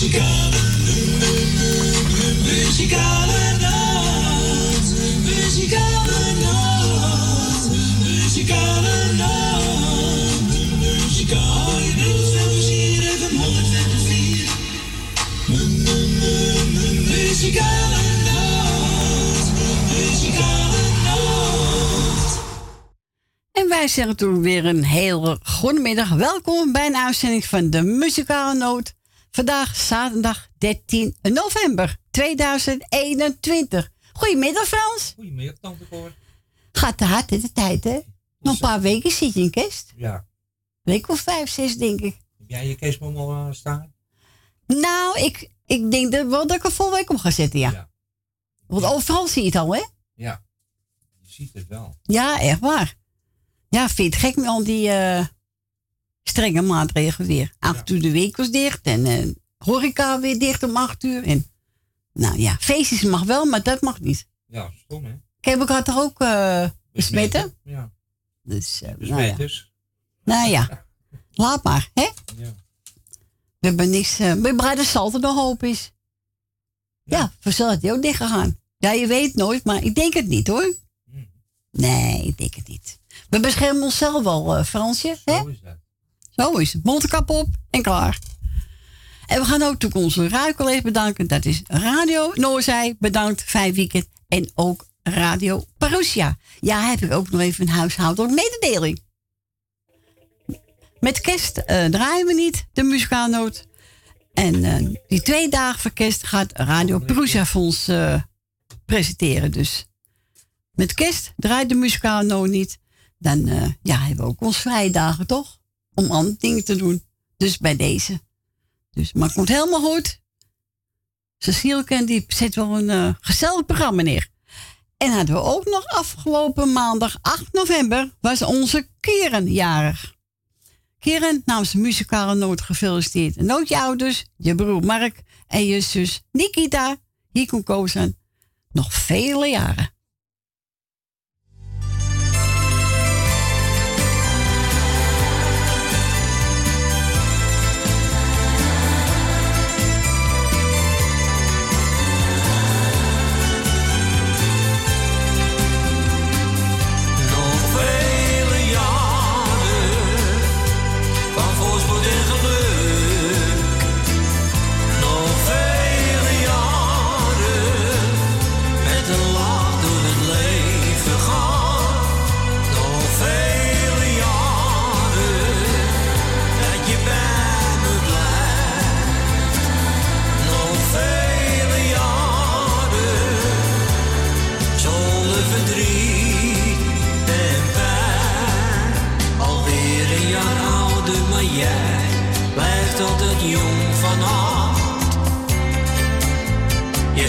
Muzikale, muzikale nacht. Muzikale nacht. Muzikale nacht. Muzikale. Muzikale nacht. Muzikale nacht. En wij zeggen toen weer een hele goedemiddag. Welkom bij een uitzending van de Muzikale Noot. Vandaag zaterdag 13 november 2021. Goedemiddag Frans. Goedemiddag, tante Cor. Gaat te hard in de tijd hè? Nog een paar weken zit je in kerst. Ja. Week of vijf, zes denk ik. Heb jij je kerstboom al eh, staan? Nou, ik, ik denk dat, wel dat ik er vol week op ga zetten, ja. Ja. Want overal zie je het al hè? Ja. Je ziet het wel. Ja, echt waar. Ja, vind je het gek met al die eh, strenge maatregelen weer. Acht uur de week was dicht en eh, horeca weer dicht om acht uur. En, nou ja, feestjes mag wel, maar dat mag niet. Ja, stom hè? Ik heb elkaar toch ook eh besmetten? Ja. Dus, eh, nou, ja. Nou ja, laat maar, hè? Ja. We hebben niks. we breiden salten de hoop is. Ja, voor is die ook dicht gegaan. Ja, je weet nooit, maar ik denk het niet hoor. Hm. Nee, ik denk het niet. We beschermen onszelf wel, Fransje. Hè? Zo is dat. Zo is het. Mondkap op en klaar. En we gaan ook onze ruikel bedanken. Dat is Radio Noorzij. Bedankt, vijf weekend. En ook Radio Parousia. Ja, heb ik ook nog even een huishoudelijke mededeling. Met kerst eh, draaien we niet de muzikaalnoot. En eh, die twee dagen voor kerst gaat Radio Parousia voor ons eh, presenteren. Dus met kerst draait de muzikaalnoot niet. Dan ja, hebben we ook onze vrije dagen, toch? Om andere dingen te doen. Dus bij deze. Dus, maar het komt helemaal goed. Cecile die zet wel een eh, gezellig programma neer. En hadden we ook nog afgelopen maandag 8 november was onze Keren jarig. Keren namens de muzikale noot gefeliciteerd. En ook je ouders, je broer Mark en je zus Nikita, hier kon kozen nog vele jaren.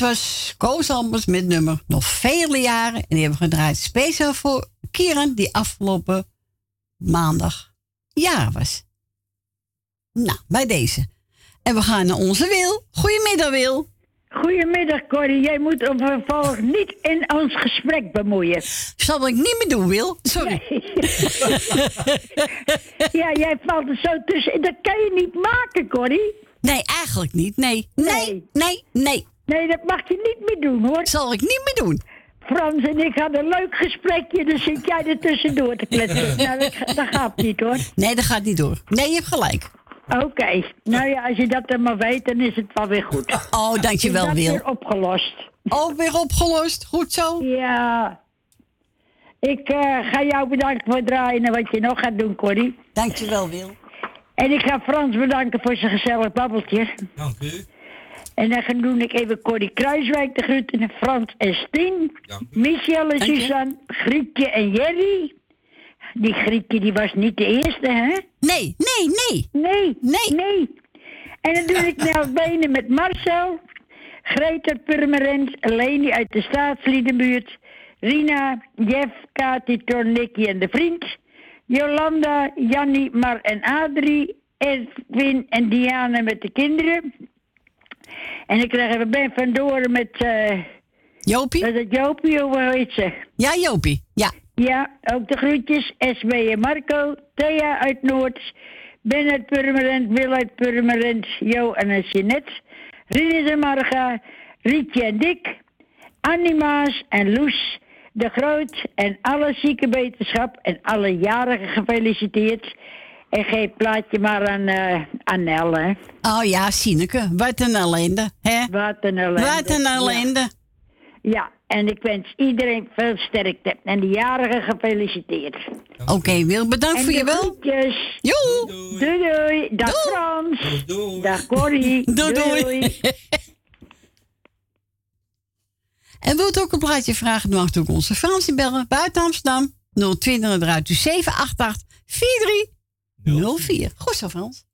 Was Koos Albers met nummer Nog vele jaren. En die hebben we gedraaid speciaal voor Kieran, die afgelopen maandag jaar was. Nou, bij deze. En we gaan naar onze Wil. Goedemiddag, Wil. Goedemiddag, Corrie. Jij moet op vervolg niet in ons gesprek bemoeien. Zal ik niet meer doen, Wil? Sorry. ja, jij valt er zo tussen. Dat kan je niet maken, Corrie. Nee, eigenlijk niet. Nee, nee, nee, nee. Nee, dat mag je niet meer doen, hoor. Zal ik niet meer doen. Frans en ik hadden een leuk gesprekje, dus zit jij er tussendoor te kletsen. nou, dat, dat, gaat niet, hoor. Nee, dat gaat niet door. Nee, je hebt gelijk. Oké. Nou ja, als je dat dan maar weet, dan is het wel weer goed. Oh, dankjewel, Wil. weer opgelost. Oh, weer opgelost. Goed zo. Ja. Ik uh, ga jou bedanken voor het draaien en wat je nog gaat doen, Corrie. Dankjewel, Wil. En ik ga Frans bedanken voor zijn gezellig babbeltje. Dank u. En dan doe ik even Corrie Kruiswijk de groeten. Frans en Stien. Michel en Suzanne. Grietje en Jerry. Die Grietje die was niet de eerste, hè? Nee, nee, nee. Nee, nee. nee. En dan doe ik nou benen met Marcel. Greta Purmerend. Leni uit de staatsliedenbuurt. Rina, Jeff, Kati, Tornikki en de vriend. Jolanda, Jannie, Mar en Adrie. Edwin en Diana met de kinderen. En ik krijg even Ben van Doren met... Uh, Jopie? Met het Jopie, hoe heet ze? Ja, Jopie, ja. Ja, ook de groetjes. SB en Marco. Thea uit Noord. Ben uit Purmerend. Wil uit Purmerend. Jo en Jeanette. Rinus en Marga. Rietje en Dick. Anima's en Loes de Groot. En alle ziekenwetenschap en alle jarigen gefeliciteerd. En geef plaatje maar aan, uh, aan Nel, hè. Oh ja, Sineke. Wat een ellende, hè? Wat een ellende. Wat een ellende. Ja. ja. en ik wens iedereen veel sterkte. En de jarigen gefeliciteerd. Oké, okay, Wil, bedankt en voor je wel. Groetjes. Joe. Doei, doei. doei. Dag doei. Frans. Doei, Dag Corrie. doei. doei. doei. en wilt ook een plaatje vragen, dan mag ook onze Frans bellen. Buiten Amsterdam 020 eruit 788 43 04. Goed zo, Frans.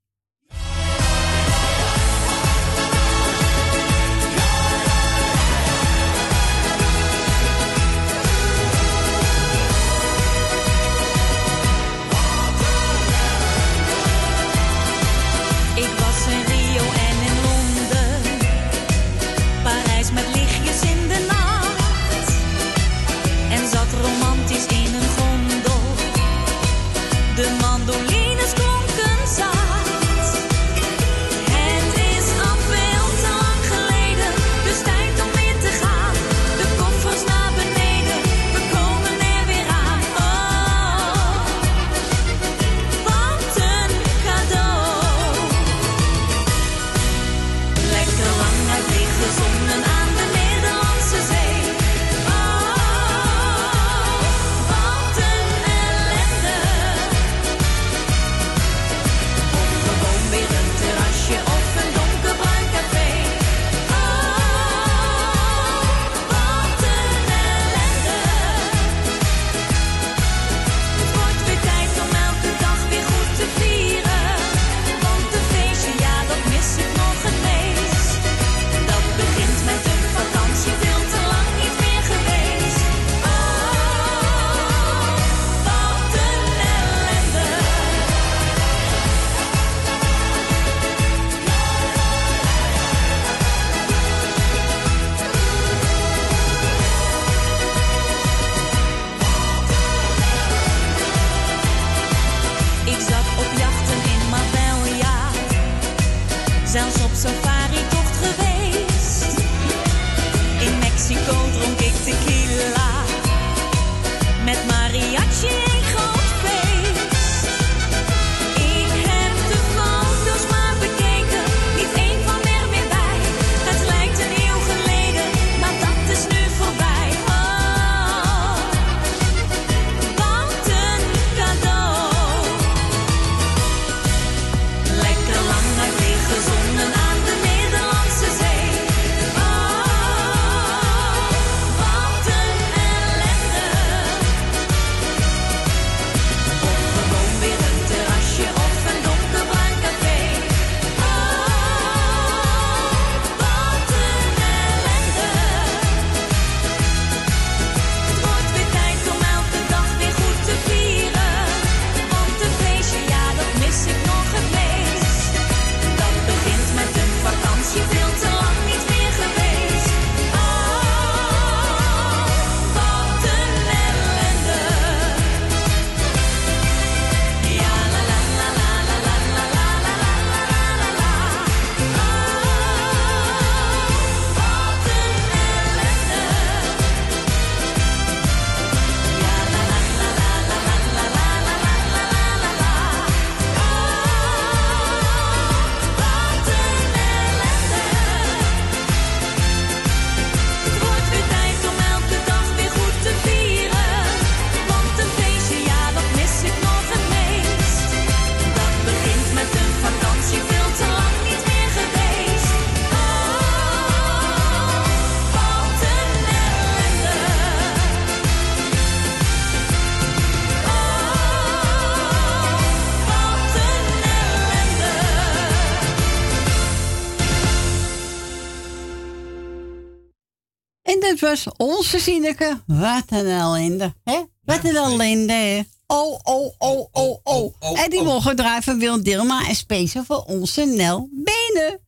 Onze Sineke. Wat een ellende, hè? Wat een ellende, hè? Oh, oh, oh, oh, oh. En die mogen draaien van Wil Dilma en speciaal voor onze Nel Benen.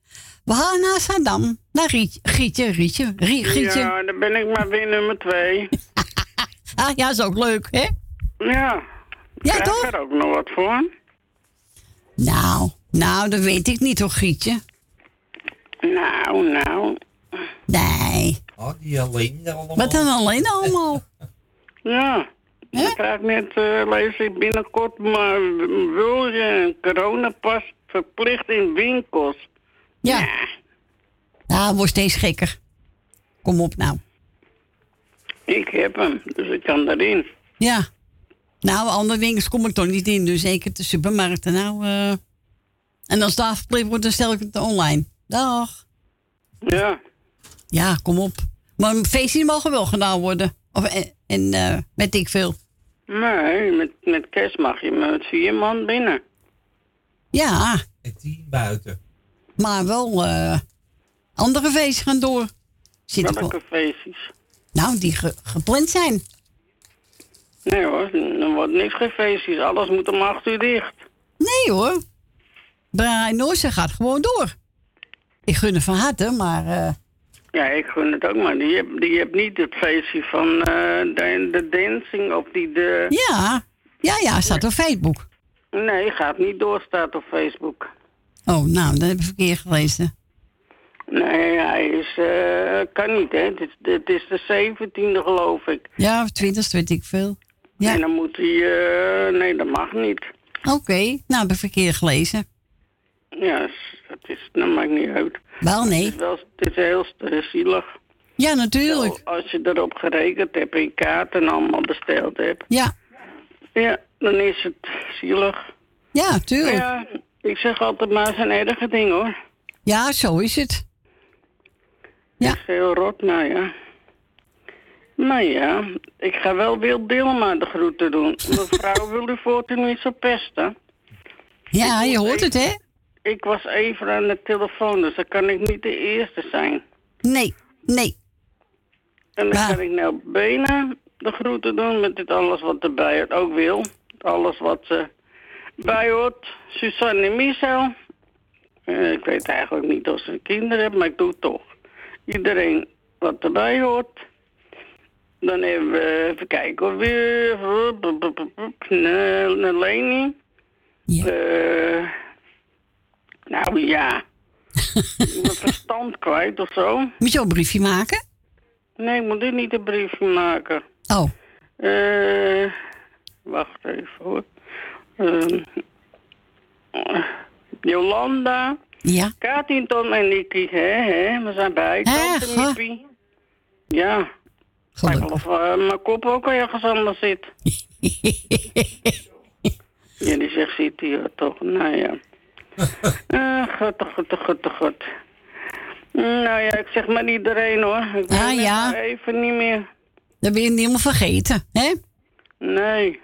We gaan naar Saddam. Naar Rietje, Gietje, Rietje, Rie- Gietje. Ja, dan ben ik maar weer nummer twee. Ah, ja, is ook leuk, hè? Ja. Ja, Krijg toch? ik er ook nog wat voor? Nou, nou, dat weet ik niet hoor, Gietje. Nou, nou. Nee. Oh, die alleen allemaal. Wat dan alleen allemaal? Ja. Ik krijg net, eh lees ik binnenkort, maar wil je een coronapas verplicht in winkels? Ja. Nou, wordt steeds gekker. Kom op nou. Ik heb hem, dus ik kan erin. Ja. Nou, andere winkels kom ik toch niet in. Dus zeker de supermarkten. Nou, eh. En als daar verplicht wordt, dan stel ik het online. Dag. Ja. Ja, kom op. Maar feestjes mogen wel gedaan worden. Of, en, en eh, weet ik veel. Nee, met, met kerst mag je met vier man binnen. Ja, En tien buiten. maar wel eh, andere feesten gaan door. Zit ik wel. Welke feestjes? Nou, die ge- gepland zijn. Nee hoor, er wordt niks geen feestjes. Alles moet om acht uur dicht. Nee hoor. Brian Noorse gaat gewoon door. Ik gun het van harte, maar... eh, Ja, ik gun het ook, maar die hebt die hebt niet het feestje van eh, de, de dancing of die de... ja, ja, ja, staat op Facebook. Nee, gaat niet door, staat op Facebook. Oh, nou, dat heb ik verkeerd gelezen. Nee, hij is, eh, kan niet, hè. Het is, het is de 17e, geloof ik. Ja, of 20, weet ik veel. Ja, En dan moet hij, eh, nee, dat mag niet. oké. Nou, heb ik verkeerd gelezen. Ja, het is, dat maakt niet uit. Wel, Het nee. is, wel, het is heel zielig. Ja, natuurlijk. Als je erop gerekend hebt en kaarten allemaal besteld hebt. Ja, Ja, dan is het zielig. ja, tuurlijk. Ja, ik zeg altijd maar zijn erge ding hoor. Ja, zo is het. Ja. Het is heel rot, nou ja. Maar ja, ik ga wel Wil Dilma de groeten doen. Mevrouw, wil u voort u niet zo pesten? Ja, je hoort het, hè? Ik was even aan de telefoon, dus dan kan ik niet de eerste zijn. Nee, nee. En dan Maar- kan ik nou benen de groeten doen met dit alles wat erbij hoort. Ook Wil, alles wat er bij hoort. Suzanne en Michel. Eh, ik weet eigenlijk niet of ze kinderen hebben, maar ik doe het toch. Iedereen wat erbij hoort. Dan hebben we, even kijken of weer... Naar Leni. Ja. Eh, nou ja. Mijn verstand kwijt of zo. Moet je ook een briefje maken? Nee, ik moet dit niet een briefje maken. Oh, Eh, wacht even hoor. Ehm, eh, Jolanda, ja. Katin, Tom en Nicky, hè, hè, we zijn bij. Tante. Ja, Gelukkig. of eh, mijn kop ook ergens anders zit. Jullie zegt zit hier toch, nou ja. Eh, god, god, god, god. Nou ja, ik zeg maar iedereen hoor. Ik Ah, ja. even niet meer. Dat ben je niet helemaal vergeten, hè? Nee.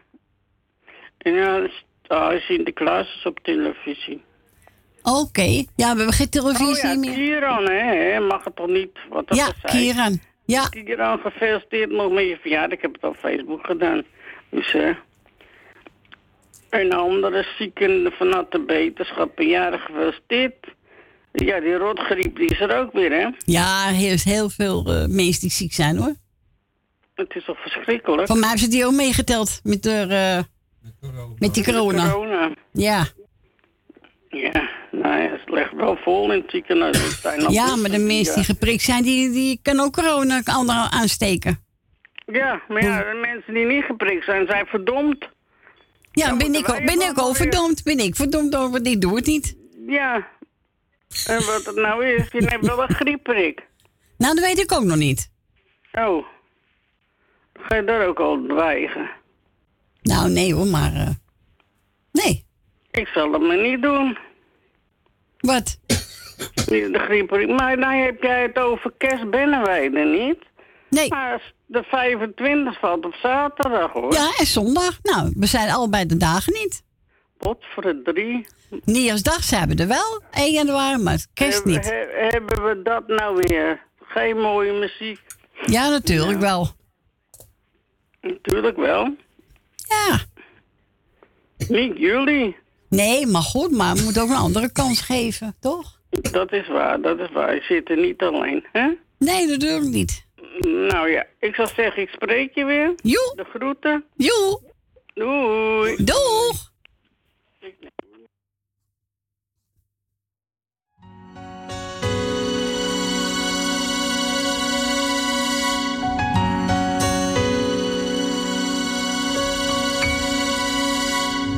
En ja, dus- ah, Sinterklaas is op televisie. Oké. Ja, we hebben geen televisie oh ja, meer. Kieran, hè, hè, mag het toch niet? Wat dat Ja, zei. Kieran. Ja, Kieran, gefeliciteerd nog met je verjaardag. Ik heb het op Facebook gedaan. Dus, hè. Een andere zieken vanuit de beterschap, een jarig gefeliciteerd. Ja, die rotgriep die is er ook weer, hè. ja er is heel veel eh, mensen die ziek zijn, hoor. Het is toch verschrikkelijk. Van mij hebben ze die ook meegeteld met, de, eh, Met die corona. Corona. Ja. Ja, nou ja, het ligt wel vol in het ziekenhuis. Zijn ja, maar de mensen die geprikt zijn, die, die kan ook corona anderen aansteken. Ja, maar ja, de mensen die niet geprikt zijn, zijn verdomd. Ja, ben ik, ook, ben ik weer- verdomd. Ben ik verdomd over, ik doe het niet. Ja. En wat het nou is, je neemt wel een griepprik. Nou, dat weet ik ook nog niet. Oh. Ga je daar ook al dreigen? Nou, nee hoor, maar... eh, nee. Ik zal het maar niet doen. Wat? Niet De griepprik. Maar dan heb jij het over kerstbinnenweide niet. Nee. Maar de 25 valt op zaterdag hoor. Ja, en zondag. Nou, we zijn allebei de dagen niet. Pot voor de drie. Nieuwsdag zijn we er wel, 1 januari, maar kerst Hebben- niet. he- hebben we dat nou weer? Geen mooie muziek. Ja, natuurlijk wel. Natuurlijk wel. Ja. Niet jullie. Nee, maar goed, maar we moeten ook een andere kans geven, toch? Dat is waar, dat is waar. Je zit er niet alleen, hè? Nee, natuurlijk niet. Nou ja, ik zou zeggen, ik spreek je weer. Joe, De groeten. joe, Doei. doeg.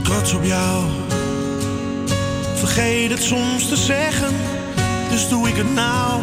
trots op jou. Vergeet het soms te zeggen, dus doe ik het nou.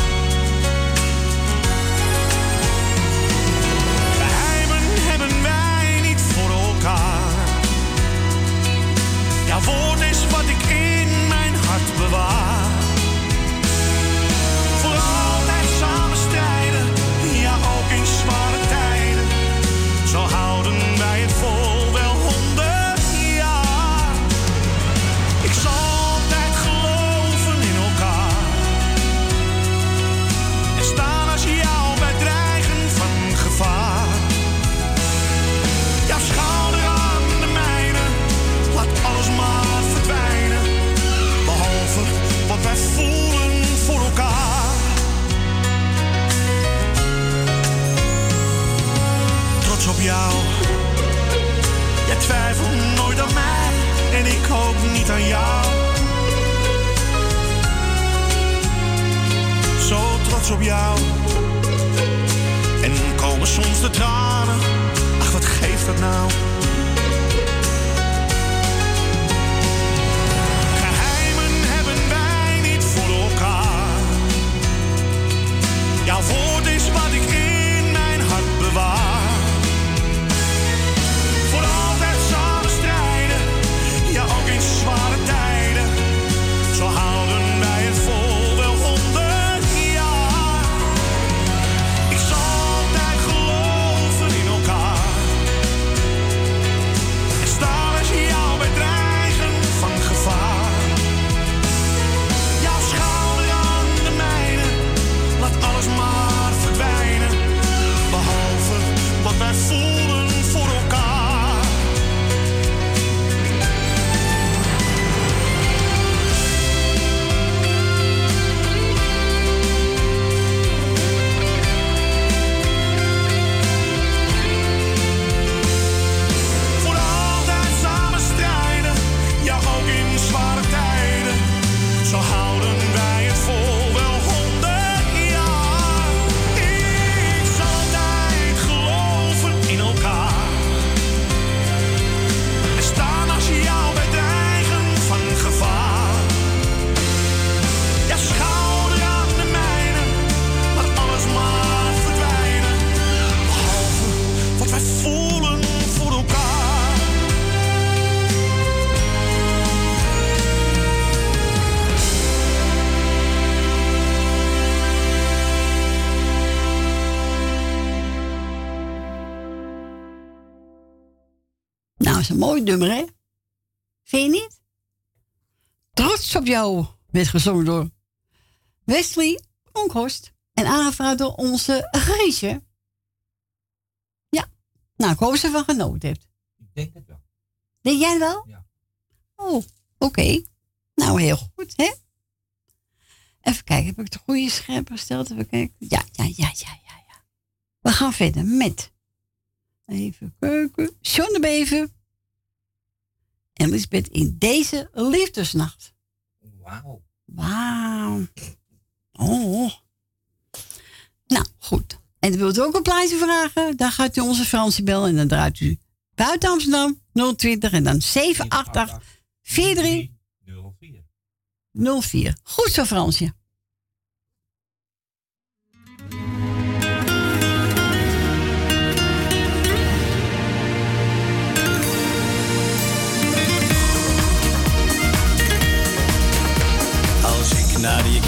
Jouw op. En komen soms de tranen. Ach, wat geeft dat nou? Een mooi nummer, hè? Vind je niet? Trots op jou werd gezongen door Wesley Onkhorst en aangevraagd door onze Geesje. Ja, nou, ik hoop ze van genoten hebt. Ik denk het wel. Denk jij wel? Ja. Oh, oké. Nou, heel goed, hè? Even kijken, heb ik de goede scherp gesteld? Even kijken. Ja, ja, ja, ja, ja, ja. We gaan verder met... Even kijken. John de Bever. En Lisbeth in deze liefdesnacht. Wauw. Wauw. Oh. Nou, goed. En wilt u ook een plaatje vragen? Dan gaat u onze Fransie bellen en dan draait u buiten Amsterdam 020 en dan 788 43 04. 04. Goed zo, Fransje.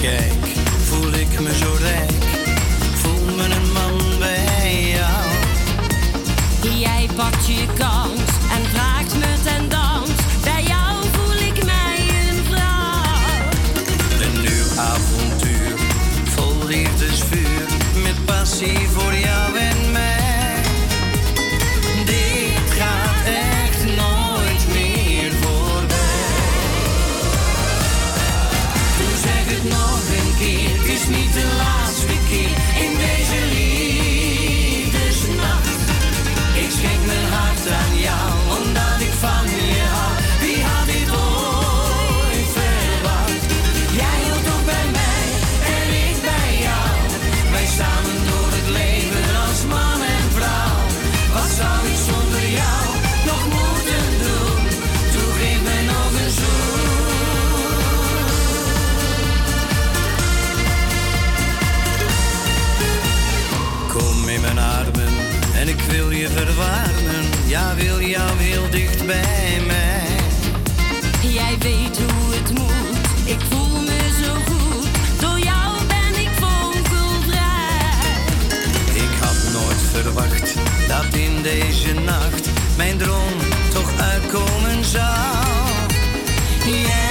kijk, voel ik me zo rijk. Deze nacht mijn droom toch uitkomen. Jij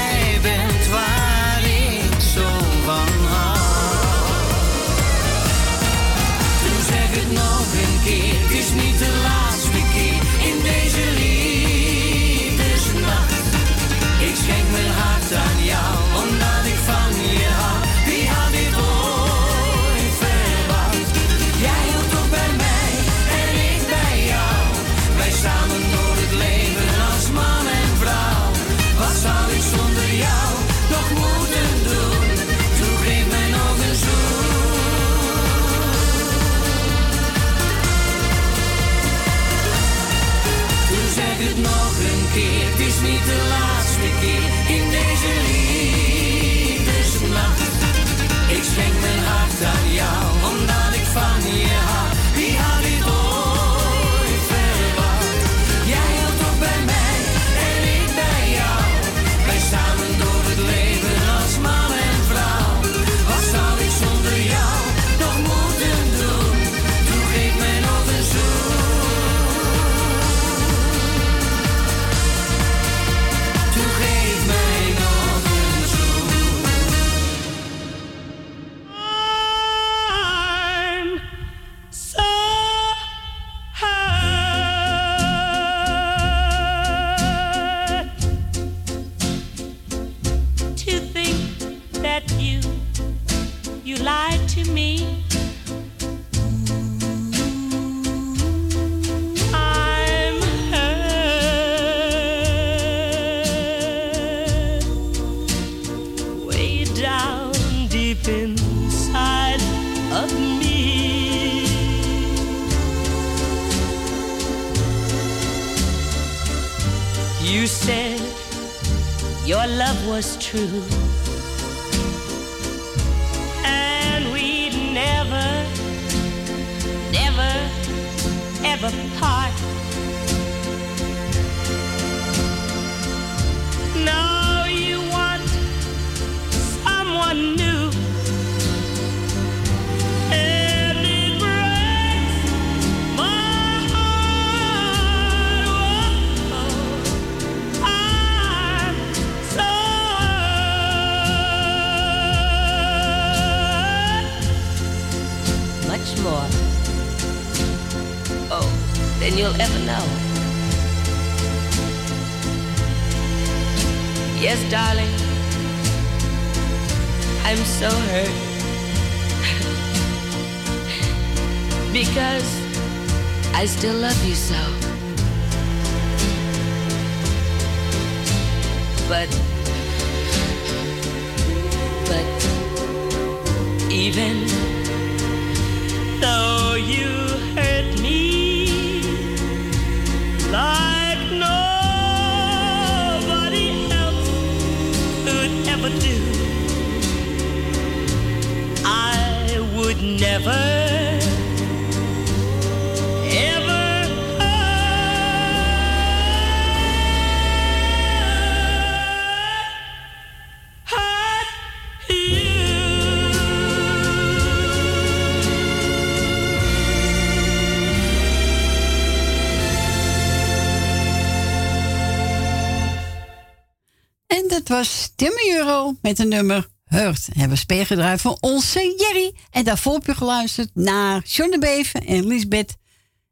was Timmy Euro met een nummer Hurt hebben speer gedraaid voor onze Jerry. En daarvoor heb je geluisterd naar John de Beven en Lisbeth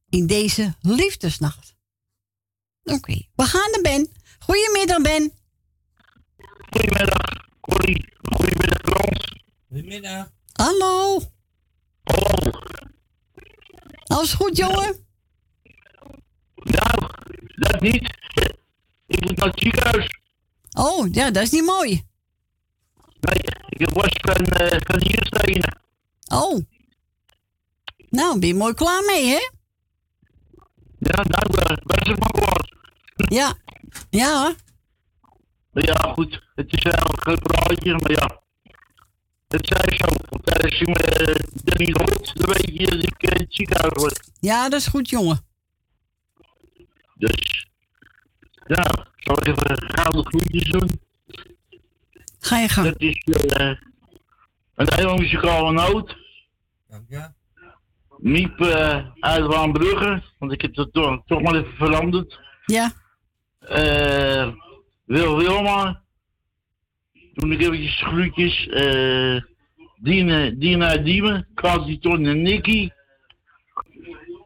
in deze liefdesnacht. Oké, we gaan naar Ben. Goedemiddag, Ben. Goedemiddag, Corrie. Goedemiddag, Frans. Goedemiddag. Hallo. Hallo. Alles goed, jongen? Nou, dat niet. Ik moet naar het ziekenhuis. Oh, ja, dat is niet mooi. Nee, ik last van, eh van nierstenen. Oh. Nou, ben je mooi klaar mee, hè? Ja, nou, was het maar klaar. Ja. Ja. Ja, goed. Het is eigenlijk een praatje, maar ja. Het zei zo. Want als je me er niet hoort, dan weet je dat ik eh, het ziekenhuis word. Ja, dat is goed, jongen. Dus, ja, zal ik even gouden groetjes doen? Ga je gang. Dat is eh een hele muzikale noot. Dank je. Miep eh uit Waanbrugge, want ik heb dat toch, toch maar even veranderd. Ja. Eh Wil Wilma. Toen ik eventjes groetjes. eh Dina, Dina Diemen, Ton en Nicky.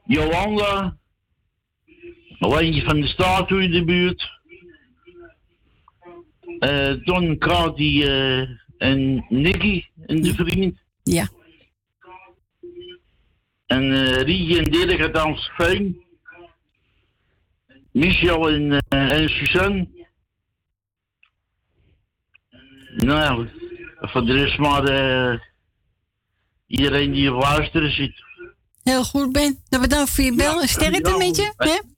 Jolanda. Nog eentje van de statue in de buurt. Eh Ton, Kati eh en Nicky en de vriend. Ja. En eh Rietje en Dirk uit Amstelveen. Michel en, eh, en Suzanne. Nou, voor de rest maar eh, iedereen die op luisteren zit. Heel goed, Ben. Dan bedankt voor je bel. ja, met je, hè?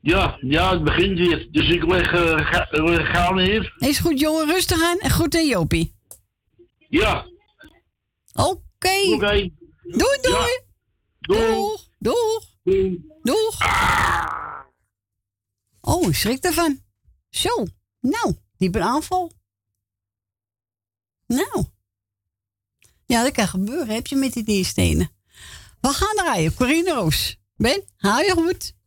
Ja, ja, het begint weer. Dus ik leg, uh, ga, leg gaan hier. Is goed, jongen. Rustig aan. En goed aan Jopie. Ja. Oké. Oké. Doei, doei. Doeg. Doeg. Doeg. Oh, ik schrik ervan. Zo. Nou, diepe aanval. Nou. Ja, dat kan gebeuren, heb je met die dierstenen. We gaan draaien. Corine Roos. Ben, hou je goed.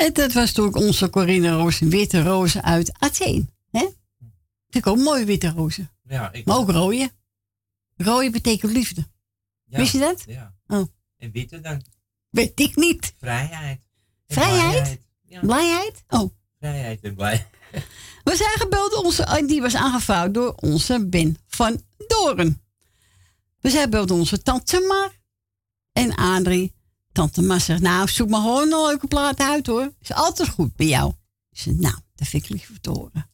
En dat was toen onze Corinne Roos, witte rozen uit Athene. Hè? Vind ik ook mooie witte rozen. Ja, ik Maar ook rode. Rode betekent liefde. Ja, Wist je dat? Ja. Oh. En witte dan? Weet ik niet. Vrijheid. Vrijheid? blijheid. Ja, Blijheid? Oh. vrijheid en blij. We zijn gebeld, onze, die was aangevouwd door onze Ben van Doren. We zijn gebeld onze tante Mar en Adrie. Tante Mar zegt, nou, zoek maar gewoon een leuke plaat uit hoor. Is altijd goed bij jou. Ik zeg, nou, dat vind ik lief te horen.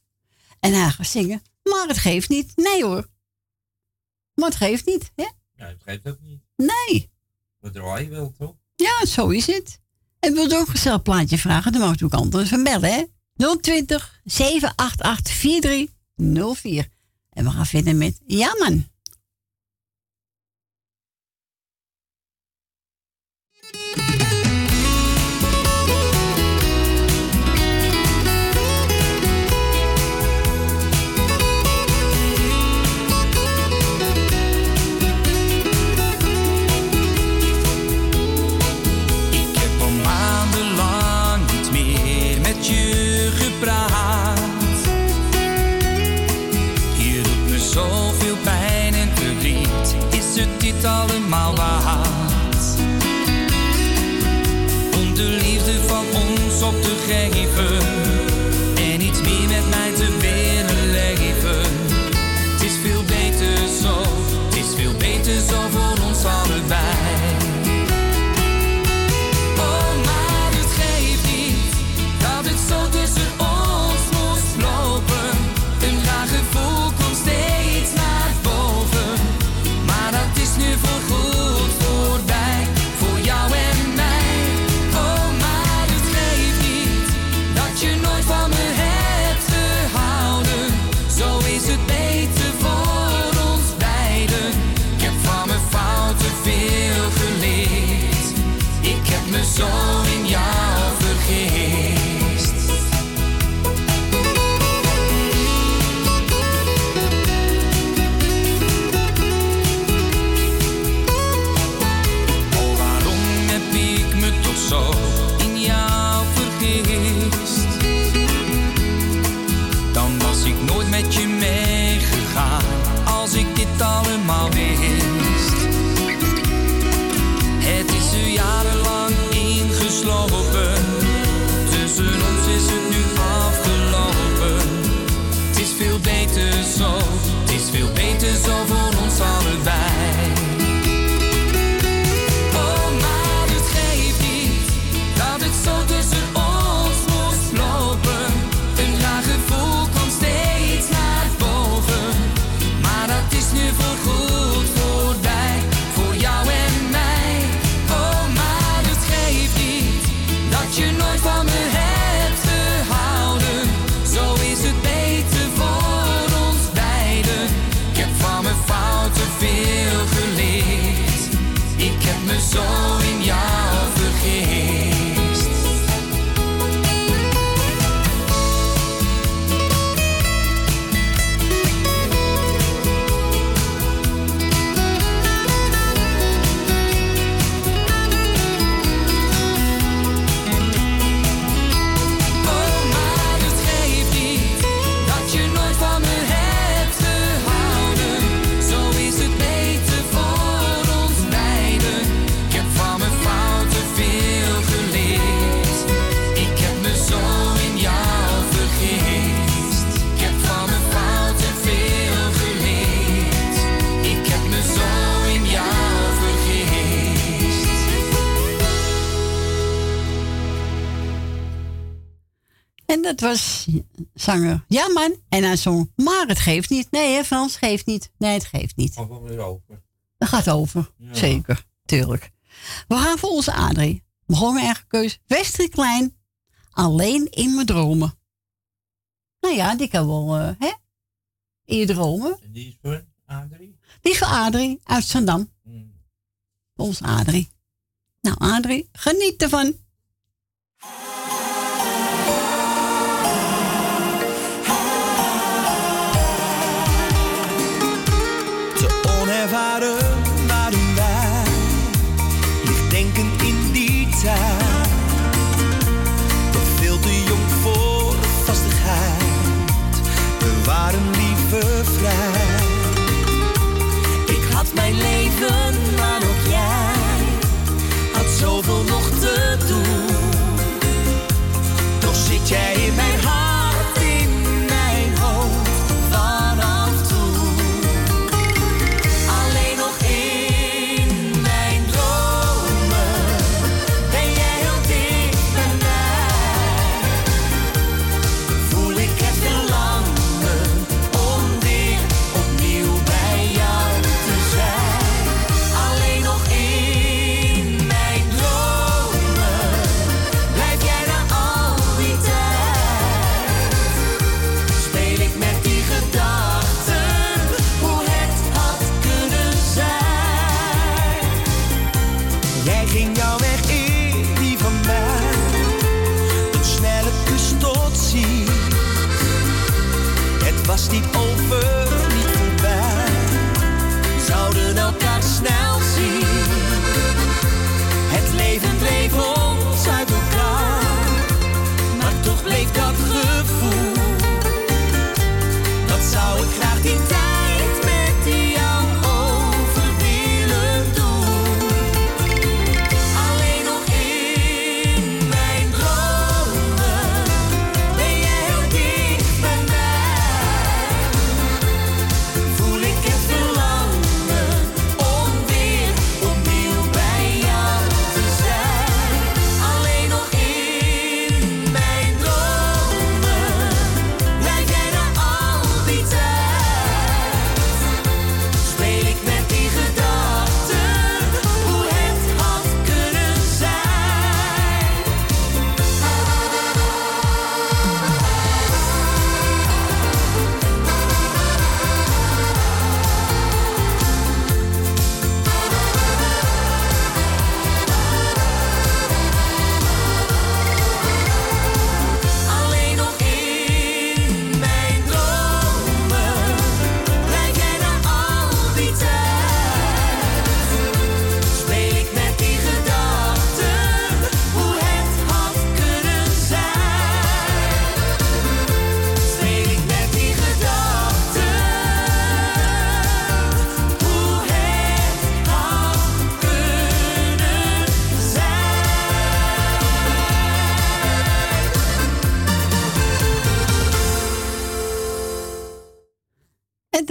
En hij gaat zingen, maar het geeft niet. Nee hoor. Maar het geeft niet, hè? Ja, het geeft ook niet. Nee. Wat draai je wel, toch? Ja, zo is het. En wil je ook een gezellig plaatje vragen? Dan mag je ook anders van bellen, hè? 020 788 4304. En we gaan verder met Ja En dat was zanger Ja man. En hij zong Maar het geeft niet. Nee hè Frans, geeft niet. Nee, het geeft niet. Gaat wel weer over. Dat gaat over. Ja. Zeker, tuurlijk. We gaan voor onze Adrie. Begon mijn eigen keus. Westrie Klein. Alleen in mijn dromen. Nou ja, die kan wel, eh, hè? In je dromen. En die is voor Adrie? Die is voor Adrie uit Zandam. Hmm. Onze Adrie. Nou, Adrie, geniet ervan.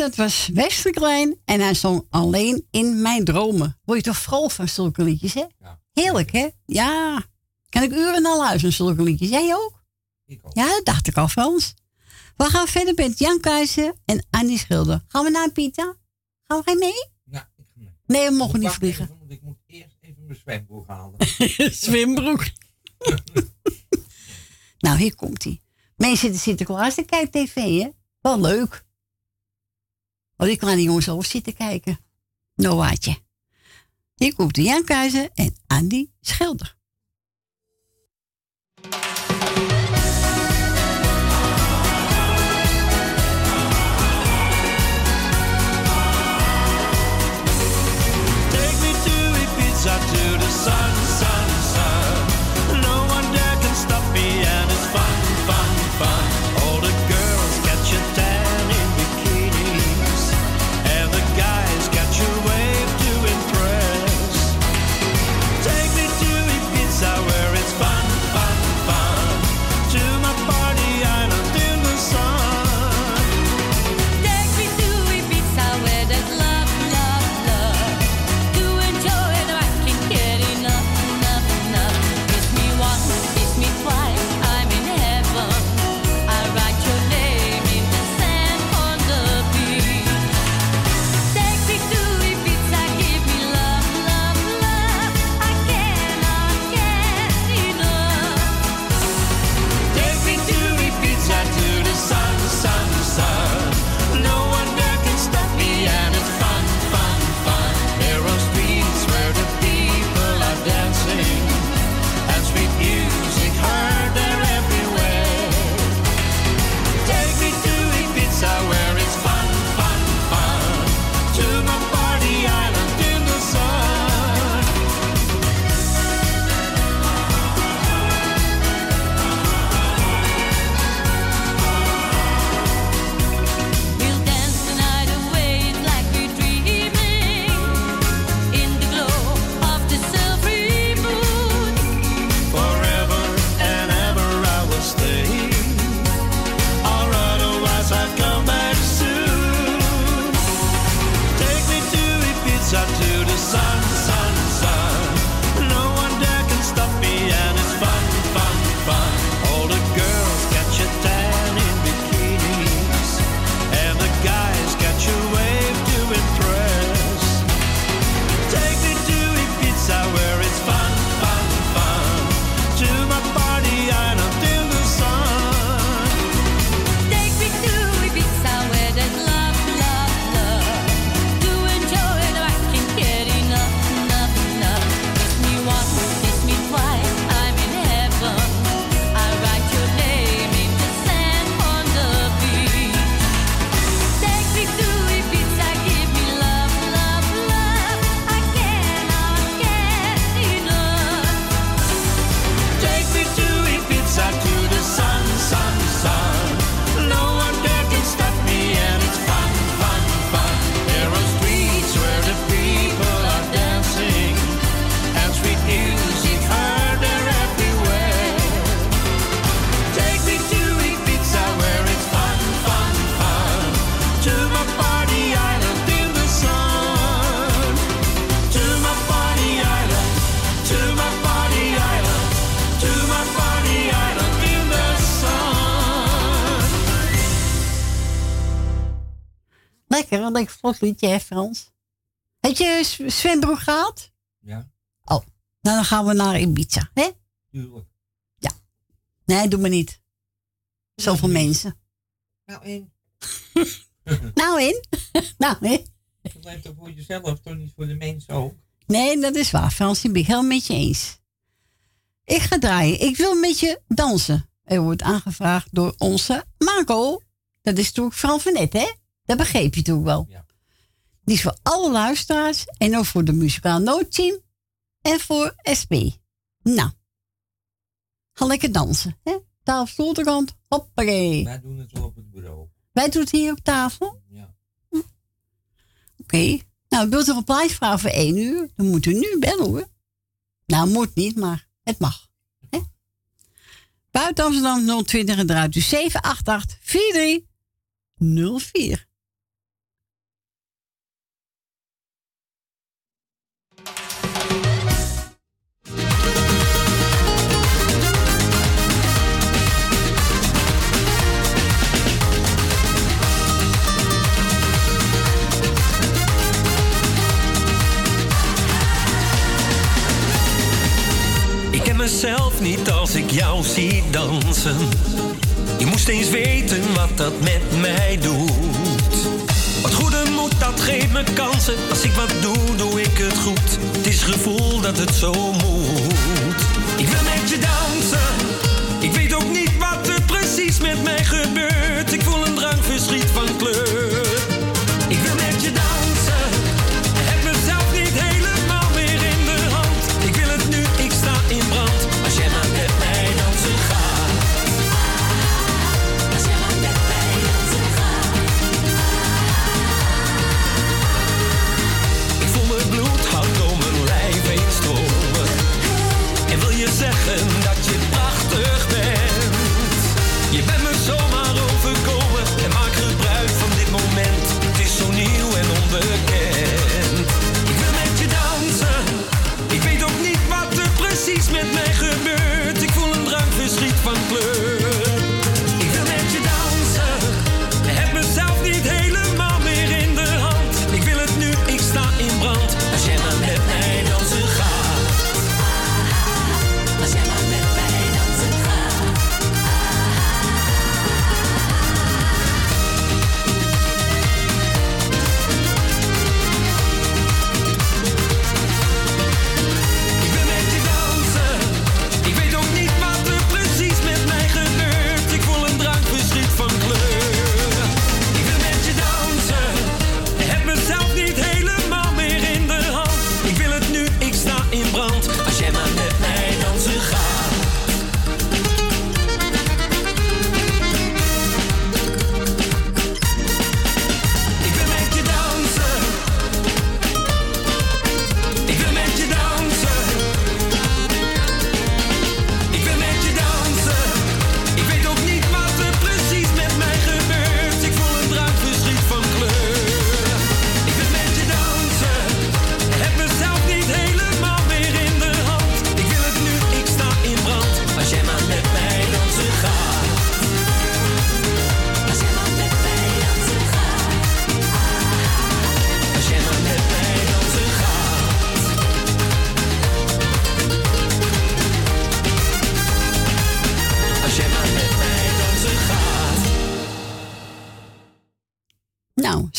Het was Wesley Klein en hij zong Alleen in mijn dromen. Word je toch vol van zulke liedjes, hè? Heerlijk, hè? Ja. Kan ik uren naar luisteren, zulke liedjes. Jij ook? Ja, dat dacht ik al, Frans. We gaan verder met Jan Keizer en Annie Schilder. Gaan we naar Pita? Gaan wij mee? Ja, ik ga mee. Nee, we mogen niet vliegen. Want ik moet eerst even mijn zwembroek halen. zwembroek. nou, hier komt hij. Mensen zitten Sinterklaas en kijken tv, hè? Wel leuk. Want ik kan die jongens over zitten kijken. Noaatje. Hier komt Jan Keizer en Andy Schilder. Lekker, lekker vlot liedje, hè, Frans? Heb je zwembroek gehad? Ja, Oh, nou dan gaan we naar Ibiza, hè? tuurlijk. Nee, doe maar niet. Zoveel mensen. Nou, en? Nou, in? nou, hè? Je blijft toch voor jezelf, toch niet voor de mensen ook? Nee, dat is waar, Frans. Ik ben ik helemaal met je eens. Ik ga draaien. Ik wil met je dansen. Er wordt aangevraagd door onze Marco. Dat is natuurlijk Frans van Net, hè? Dat begreep je natuurlijk wel. Ja. Die is voor alle luisteraars en ook voor de muzikaal noodteam en voor SP. Nou, ga lekker dansen, hè? Tafel, stoelterkant, hoppakee. Wij doen het zo op het bureau. Wij doen het hier op tafel. Ja. Oké. Nou, wilt u een plaats vragen voor één uur? Dan moet u nu bellen hoor. Nou, moet niet, maar het mag. Hè? Buiten Amsterdam 020 en eruit u 788 4304. Mezelf niet als ik jou zie dansen. Je moest eens weten wat dat met mij doet. Wat goede moed, dat geeft me kansen. Als ik wat doe, doe ik het goed. Het is gevoel dat het zo moet. Ik wil met je dansen. Ik weet ook niet wat er precies met mij gebeurt. Ik voel een drankverdriet van kleur.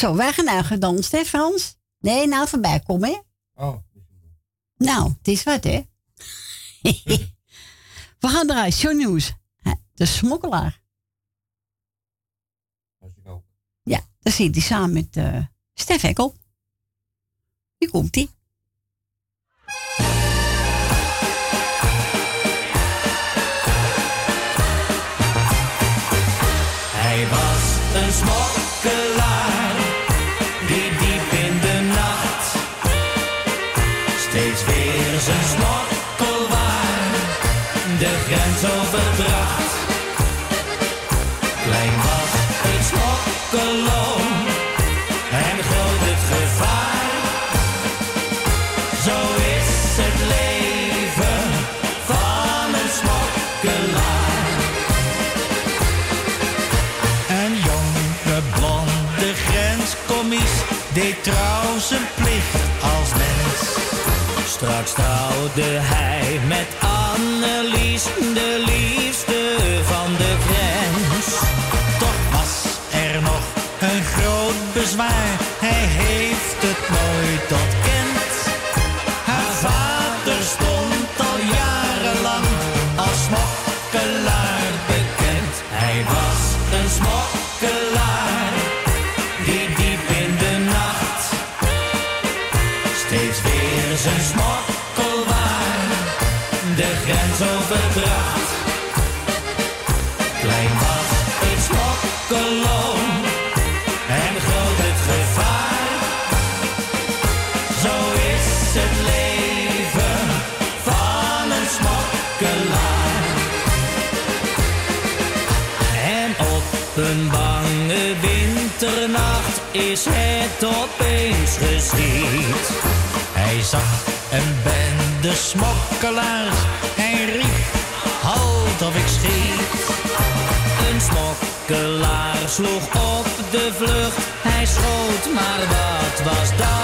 Zo, wij gaan nou gedanst, hè Frans? Nee, nou voorbij komen, hè? Oh, Nou, het is wat, hè? We gaan eruit. Show News. Hè, De smokkelaar. Ja, daar zit hij samen met eh Stef Hekkel. Hier komt hij. Hij was een smokkelaar trouw zijn plicht als mens. Straks trouwde hij met Annelies, de liefste van de grens. Toch was er nog een groot bezwaar opeens geschiet. Hij zag een bende smokkelaars. Hij riep, halt of ik schiet. Een smokkelaar sloeg op de vlucht. Hij schoot, maar wat was dat?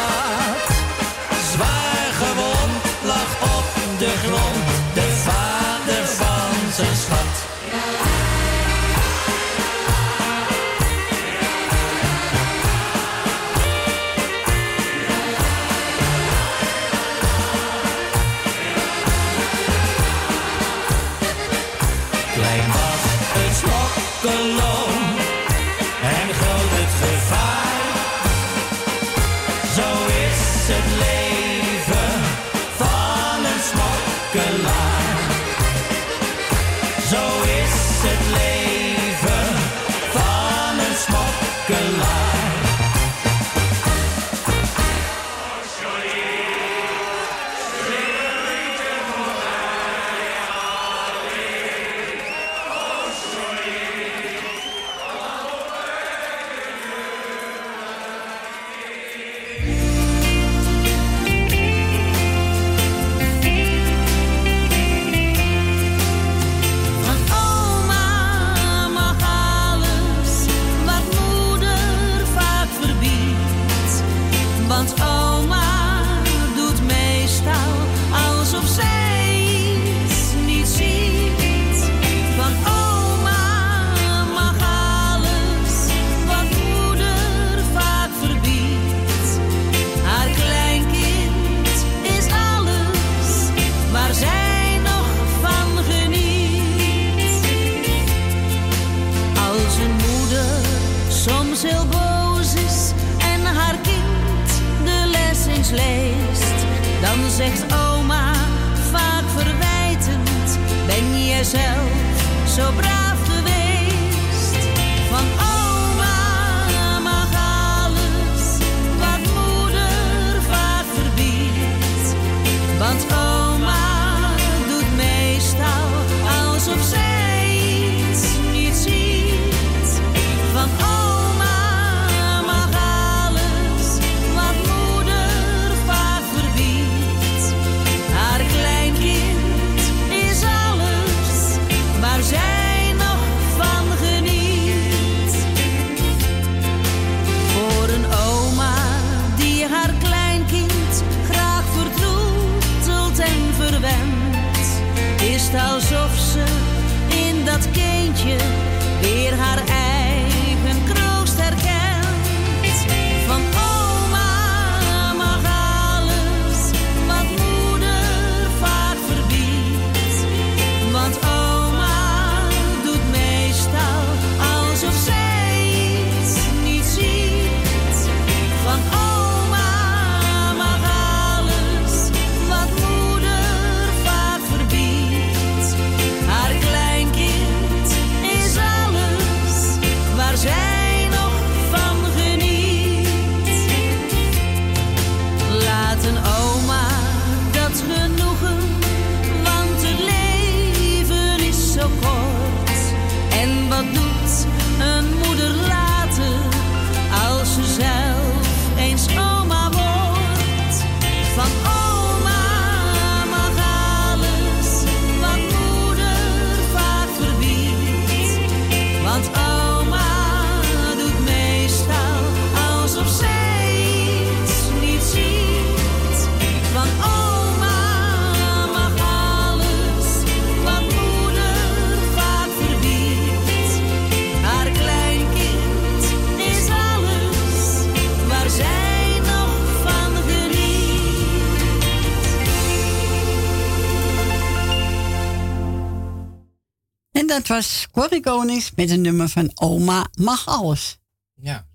Dat was Corrie Konings met een nummer van Oma Mag Alles. Ja,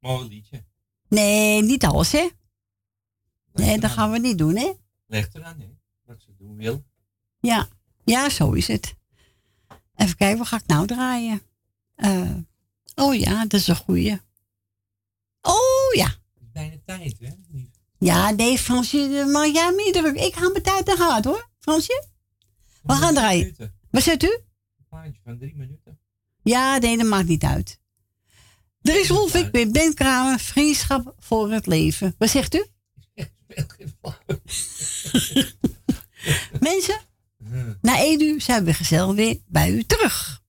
mooi liedje. Nee, niet alles, hè? Nee, dat gaan we niet doen, hè? Leg eraan, hè. Wat ze doen wil. Ja, ja, zo is het. Even kijken, wat ga ik nou draaien? Eh, oh ja, dat is een goeie. Oh ja. Bijna tijd, hè? Ja, nee, Fransje, maar jij niet druk. Ik ga mijn tijd te hard, hoor. Fransje? We gaan draaien. Wat zegt u? Een plaatje van drie minuten. Ja, nee, dat maakt niet uit. Er is Rolfik met Ben Kramer, Vriendschap voor het Leven. Wat zegt u? Mensen, na één uur zijn we gezellig weer bij u terug.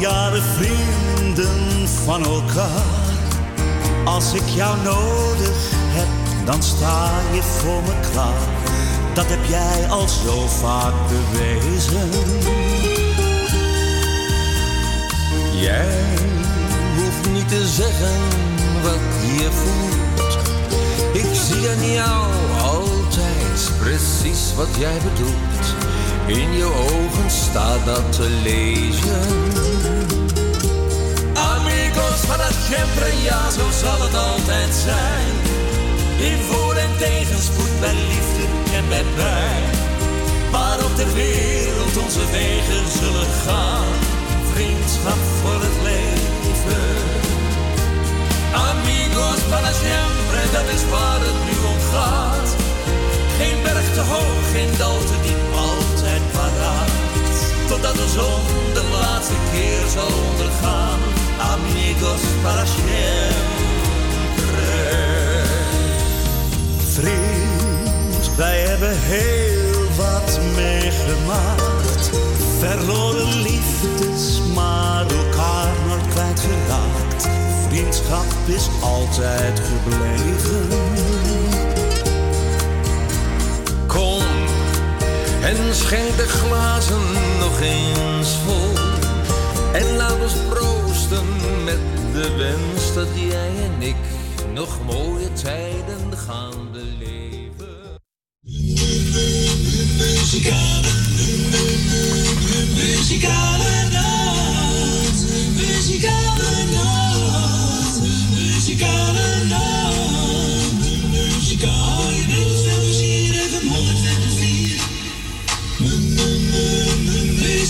Jaren vrienden van elkaar. Als ik jou nodig heb, dan sta je voor me klaar. Dat heb jij al zo vaak bewezen. Jij hoeft niet te zeggen wat je voelt. Ik zie aan jou altijd precies wat jij bedoelt. In je ogen staat dat te lezen. Amigos para siempre, ja, zo zal het altijd zijn. In voor- en tegenspoed, bij liefde en bij pijn. Waar op de wereld onze wegen zullen gaan. Vriendschap voor het leven. Amigos para siempre, dat is waar het nu om gaat. Geen berg te hoog, geen dal te diep, paraat. Totdat de zon de laatste keer zal ondergaan. Amigos para siempre. Vriend, wij hebben heel wat meegemaakt. Verloren liefdes, maar elkaar nooit kwijtgeraakt. Vriendschap is altijd gebleven. En schenk de glazen nog eens vol. En laat ons proosten met de wens dat jij en ik nog mooie tijden gaan beleven. Muzikale, muzikale nacht, muzikale nacht,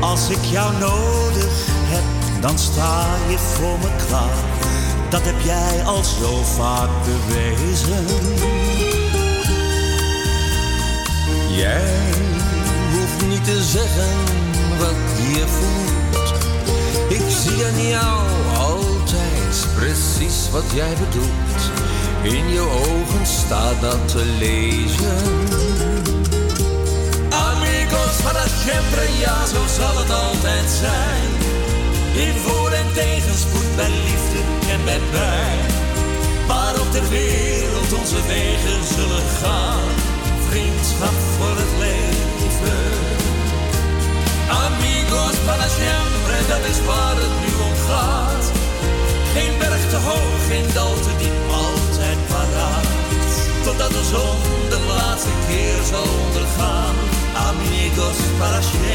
Als ik jou nodig heb, dan sta je voor me klaar. Dat heb jij al zo vaak bewezen. Jij hoeft niet te zeggen wat je voelt. Ik zie aan jou altijd precies wat jij bedoelt. In je ogen staat dat te lezen. Para siempre, ja, zo zal het altijd zijn. In voor- en tegenspoed, bij liefde en bij pijn. Waar op de wereld onze wegen zullen gaan. Vriendschap voor het leven. Amigos para siempre, dat is waar het nu om gaat. Geen berg te hoog, geen dal te diep, altijd paraat. Totdat de zon de laatste keer zal ondergaan. Amigos para siempre.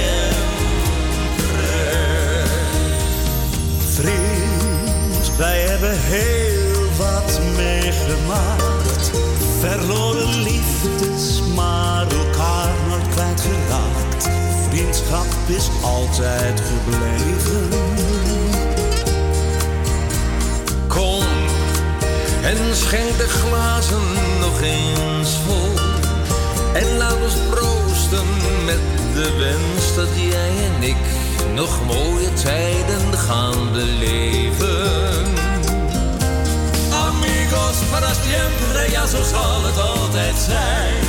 Vriend, wij hebben heel wat meegemaakt. Verloren liefdes, maar elkaar nooit kwijtgeraakt. Vriendschap is altijd gebleven. En schenk de glazen nog eens vol. En laat ons proosten met de wens dat jij en ik nog mooie tijden gaan beleven. Amigos para siempre, ja zo zal het altijd zijn.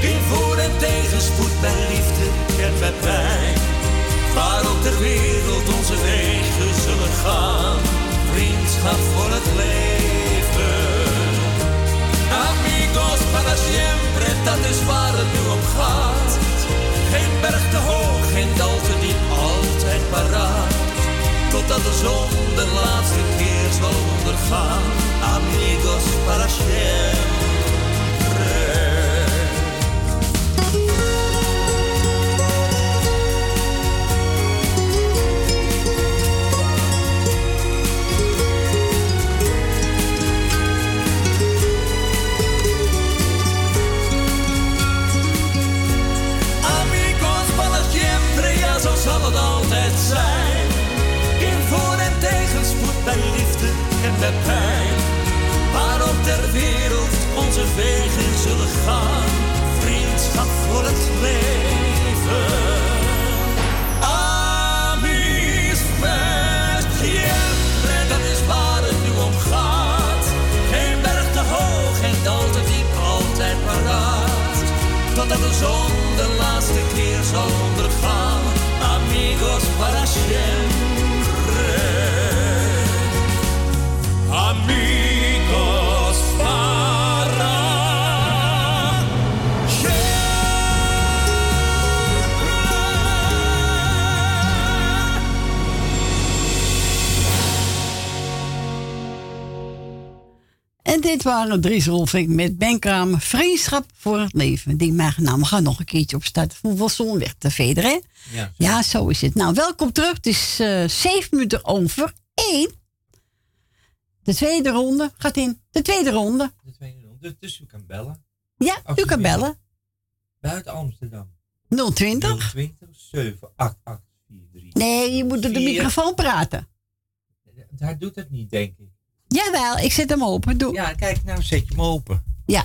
In voor- en tegenspoed, bij liefde en bij pijn. Waar ook ter wereld onze wegen zullen gaan. Vriendschap voor het leven. Para siempre, dat is waar het nu om gaat. Geen berg te hoog, geen dal te diep, altijd paraat. Totdat de zon de laatste keer zal ondergaan. Amigos para siempre. En bij pijn. Waar op ter wereld onze wegen zullen gaan. Vriendschap voor het leven. Amis siempre, dat is waar het nu om gaat. Geen berg te hoog, geen dal te diep, altijd paraat. Totdat de zon de laatste keer zal ondergaan. Amigos para siempre. En dit waren Dries Rolfink met Ben Kramer. Vriendschap voor het leven. Die mij nou, we gaan nog een keertje opstarten. Hoeveel zon weg te veder, hè? Ja. Ja, zo is het. Nou, welkom terug. Het is eh, zeven minuten over één. De tweede ronde gaat in. De tweede ronde. De tweede ronde. Dus, dus u kan bellen. Ja, u kan bellen. Buiten Amsterdam. 020. 020 788 Nee, je moet door de microfoon praten. Hij doet het niet, denk ik. Jawel, ik zet hem open. Doe. Ja, kijk, nou zet je hem open. Ja.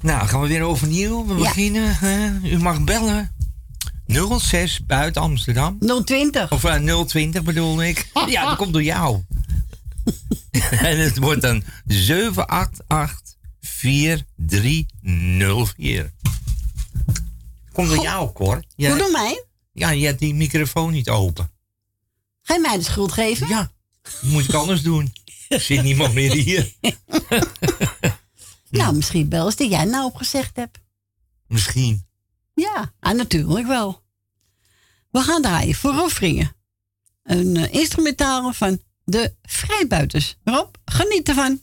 Nou, gaan we weer overnieuw. We Ja. beginnen. hè. u mag bellen. 06 buiten Amsterdam. 020. Of eh, 020 bedoel ik. ja, dat komt door jou. en het wordt dan 788 4304. Komt door jou, Cor. Ja, Hoe door mij? ja, je hebt die microfoon niet open. Ga je mij de schuld geven? Ja. Moet ik anders doen. Zit niemand meer hier. Nou, misschien wel eens die jij nou opgezegd hebt. Misschien. Ja, ah, natuurlijk wel. We gaan draaien voor Rofringen. Een eh, instrumentaal van de Vrijbuiters. Rob, geniet ervan.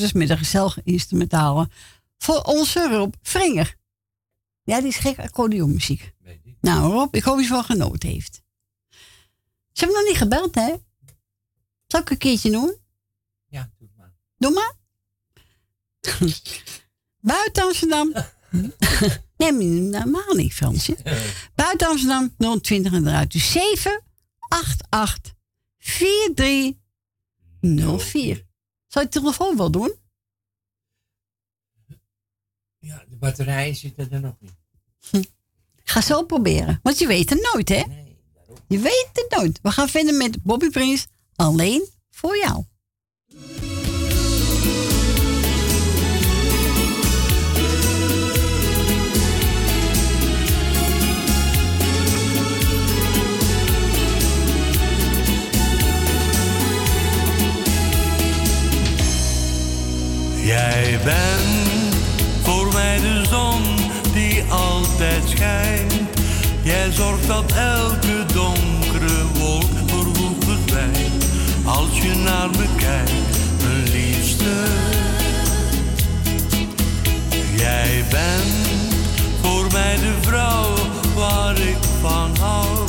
Vrijbuiters met een gezellige instrumentale. Voor onze Rob Vringer. Ja, die is gek accordeonmuziek. Nou, Rob, ik hoop dat je wel genoten heeft. Ze hebben nog niet gebeld, hè? Zal ik een keertje doen? Ja, doe maar. Doe maar. Buiten Amsterdam. nee, maar normaal niet, Fransje. Buiten Amsterdam 020 en eruit. Dus 788 4304. Zou je de telefoon wel doen? Ja, de batterijen zitten er nog niet. Ga zo proberen. Want je weet het nooit, hè? Je weet het nooit. We gaan verder met Bobby Prince. Alleen voor jou. Jij bent voor mij de zon die altijd schijnt. Jij zorgt dat elke donkere wolk voorgoed verdwijnt. Als je naar me kijkt, mijn liefste. Jij bent voor mij de vrouw waar ik van hou.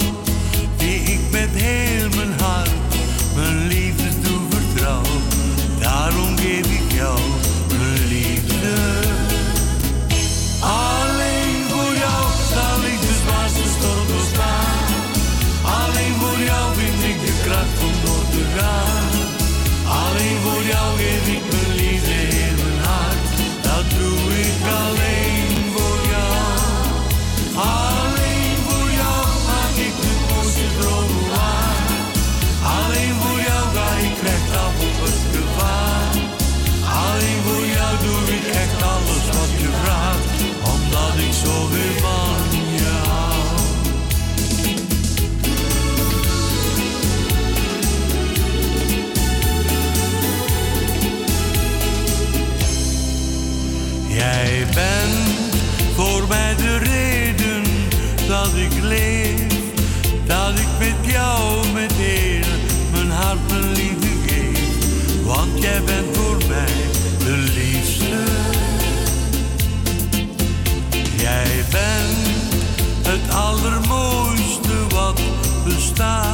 Jij bent voor mij de liefste. Jij bent het allermooiste wat bestaat.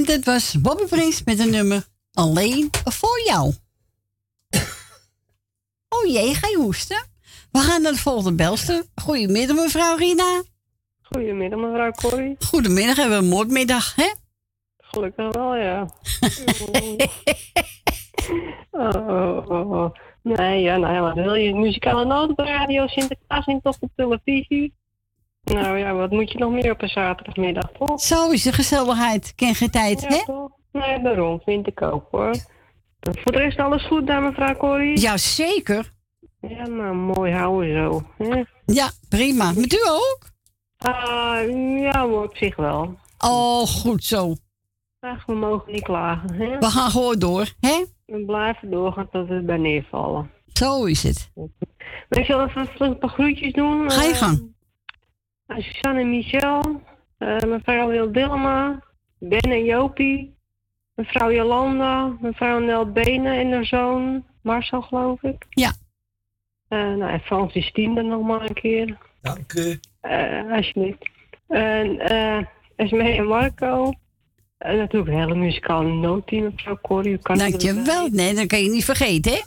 En dit was Bobby Prince met een nummer Alleen voor jou. Oh jee, ga je hoesten? We gaan naar de volgende belster. Goedemiddag, mevrouw Rina. Goedemiddag, mevrouw Corrie. Goedemiddag, hebben we een moordmiddag, hè? Gelukkig wel, ja. oh, oh, oh, oh. Nee, ja, nou ja, wat wil je? Muzikale op de radio, Sinterklaas in op de televisie. Nou ja, wat moet je nog meer op een zaterdagmiddag, toch? Zo is de gezelligheid. Ken geen tijd, hè? Nee, daarom vind ik ook, hoor. Voor de rest alles goed, daar mevrouw Corrie? Jazeker. Ja, maar nou, mooi houden zo. Hè? Ja, prima. Met u ook? Ah, ja, op zich wel. Oh, goed zo. We mogen niet klagen. Hè? We gaan gewoon door, hè? We blijven doorgaan tot we bij neervallen. Zo is het. Ik je even een paar groetjes doen? Ga je eh, gang. Nou, Suzanne en Michel, eh, mevrouw Wil Dilma, Ben en Jopie, mevrouw Jolanda, mevrouw Nel Benen en haar zoon Marcel, geloof ik. Ja. Eh, nou, en Francis Tiende nog maar een keer. Dank u. Eh, alsjeblieft. En uh, en Marco. En natuurlijk een hele muzikale noodteam mevrouw Corrie. Dankjewel. Nee, dat kan je niet vergeten, hè?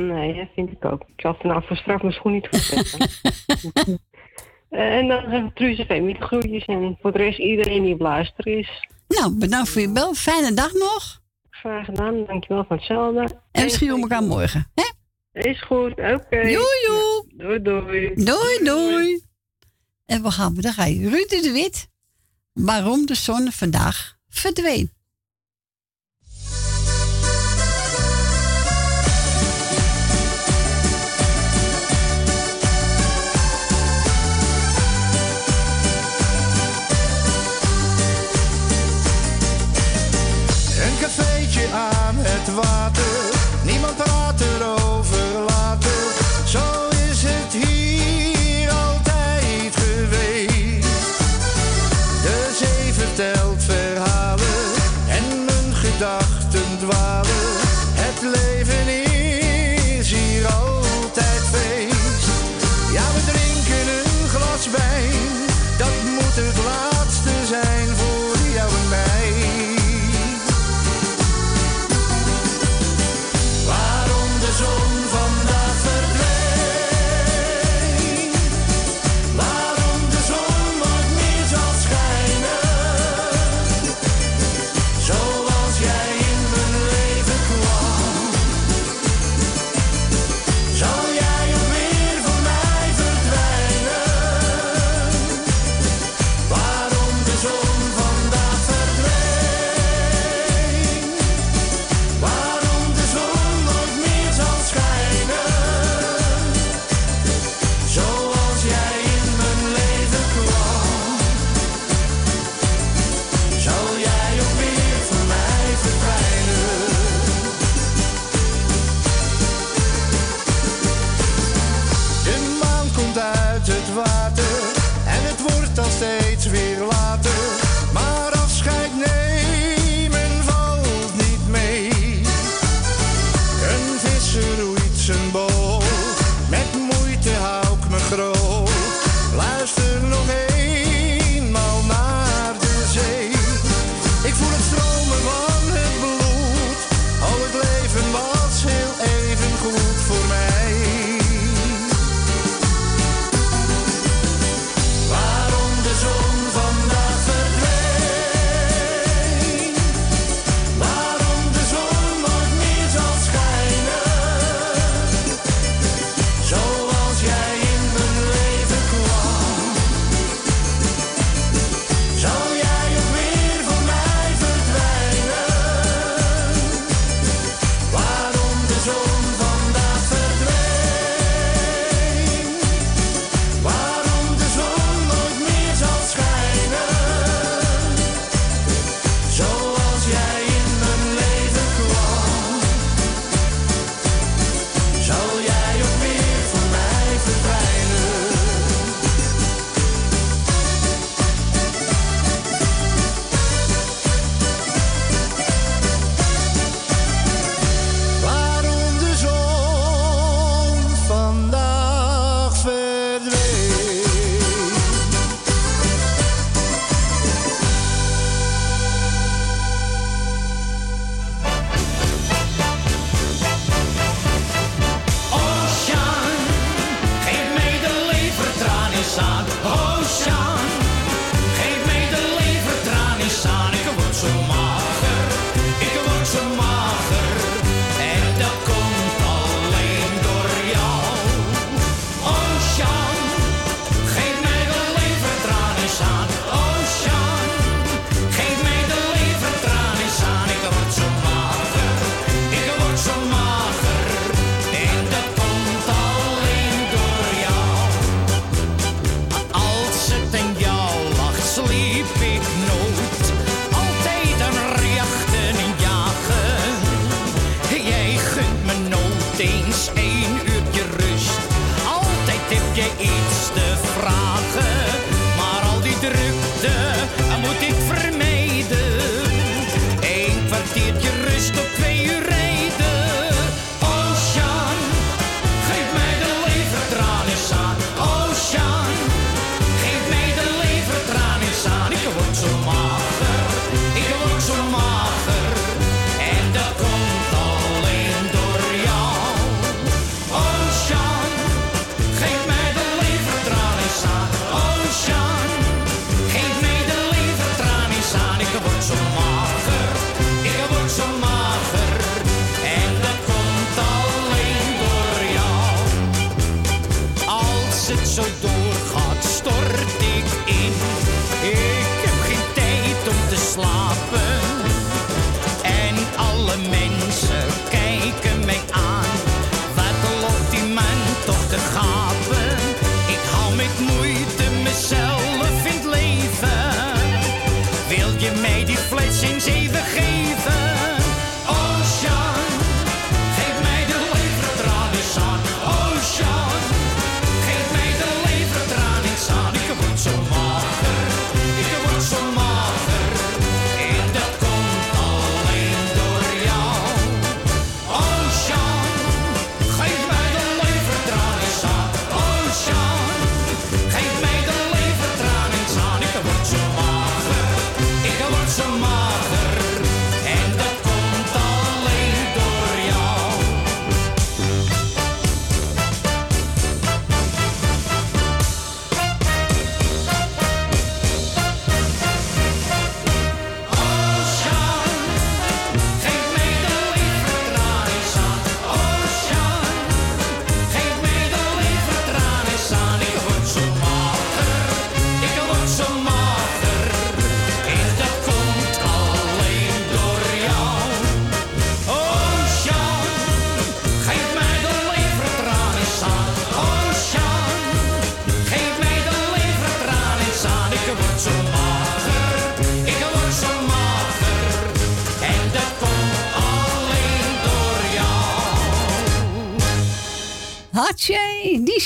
Nee, dat vind ik ook. Ik zal vanavond straks mijn schoen niet goed zetten. Eh, en dan zijn Truus met groetjes en voor de rest iedereen die blaster is. Nou, bedankt voor je bel. Fijne dag nog. Graag gedaan, dankjewel voor hetzelfde. En misschien om elkaar morgen, hè? Is goed, oké. Doei, doei. Doei, doei. Doei, En we gaan, daar ga je. Ruud de Wit, waarom de zon vandaag verdween. water.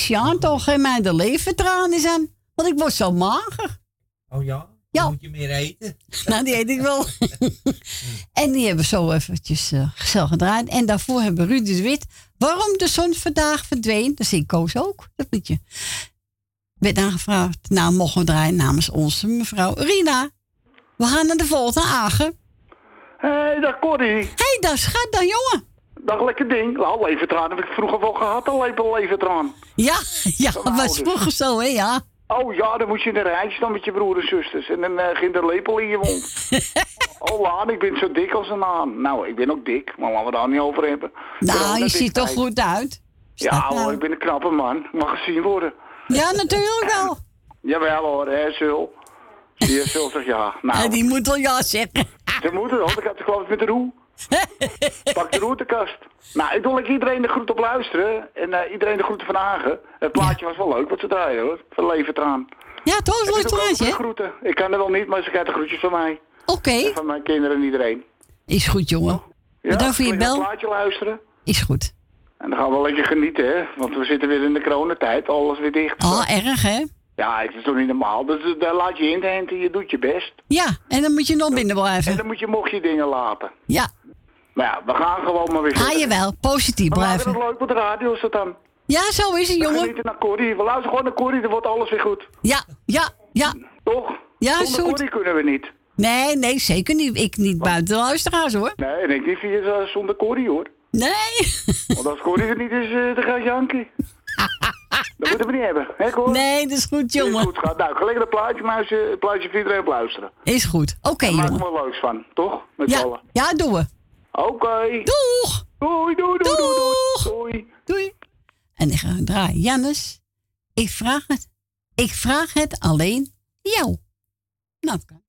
Sjaan toch in mij de is aan. Want ik word zo mager. Oh ja? Ja. Moet je meer eten? Nou, die eet ik wel. en die hebben we zo eventjes eh, gezellig gedraaid. En daarvoor hebben we Rudy de Wit. Waarom de zon vandaag verdween. Dat zingt Koos ook, dat liedje. Werd aangevraagd. Nou, mogen we draaien namens onze mevrouw Rina. We gaan naar de volgende Agen. Hé, hey, dag Corrie. Hé, hey, daar schat dan, jongen. Dag lekker ding. Nou, levertraan heb ik vroeger wel gehad, een lepel levertraan. Ja, ja, was vroeger zo, hè, ja. Oh ja, dan moet je naar huis dan met je broer en zusters. En dan eh, ging er lepel in je mond. oh Laan, ik ben zo dik als een haan. Nou, ik ben ook dik, maar laten we daar niet over hebben. Nou, je ziet toch dikheid. goed uit. Ja Staat nou. hoor, ik ben een knappe man. Mag gezien worden. Ja, natuurlijk wel. Jawel hoor, hè, Zul. Zie je, Zul zegt ja. Nou, En die moet wel ja zeggen. Ze moeten wel, ik had de geloof ik met de roe. Pak de routekast. Nou, ik wil lekker iedereen de groet op luisteren. En eh, iedereen de groeten van Hagen. Het plaatje was wel leuk wat ze draaien hoor. Van Levertraan. Ja, toch een Ik leuk plaatje, groeten. Ik kan er wel niet, maar ze krijgt de groetjes van mij. Oké. En van mijn kinderen en iedereen. Is goed, jongen. Bedankt voor je bel. een plaatje luisteren. Is goed. En dan gaan we lekker genieten, hè. Want we zitten weer in de coronatijd. Alles weer dicht. Oh, erg, hè? Ja, het is toch niet normaal. Dus daar laat je in en je doet je best. Ja, en dan moet je nog binnen En blijven. dan moet je mocht je dingen laten. Ja. Maar ja, we gaan gewoon maar weer Ga je wel, positief We blijven. het leuk op de radio is dan. Ja, zo is het, We jongen. genieten naar Corrie. We luisteren gewoon naar Corrie, dan wordt alles weer goed. Ja, ja, ja. Toch? Ja, goed. Corrie kunnen we niet. Nee, nee, zeker niet. Ik niet buiten de luisteraars, hoor. Nee, en ik niet via eh, zonder Corrie hoor. Nee. Want als Corrie er niet is, eh, dan Jankie. dat moeten we niet hebben, hè Cor? Nee, dat is goed, jongen. Is goed, gaat. Nou, ga lekker een plaatje, muisje, plaatje voor iedereen op luisteren. Is goed. Oké, Daar maken jongen. we wel leuks van, toch? Met Ja, allen. ja, doen we. Oké. Doeg! Doei, doei, doei, doei, Doeg! doei. Doei. En ik ga draaien. Jannes, ik vraag het. Ik vraag het alleen jou. Nou, dat kan.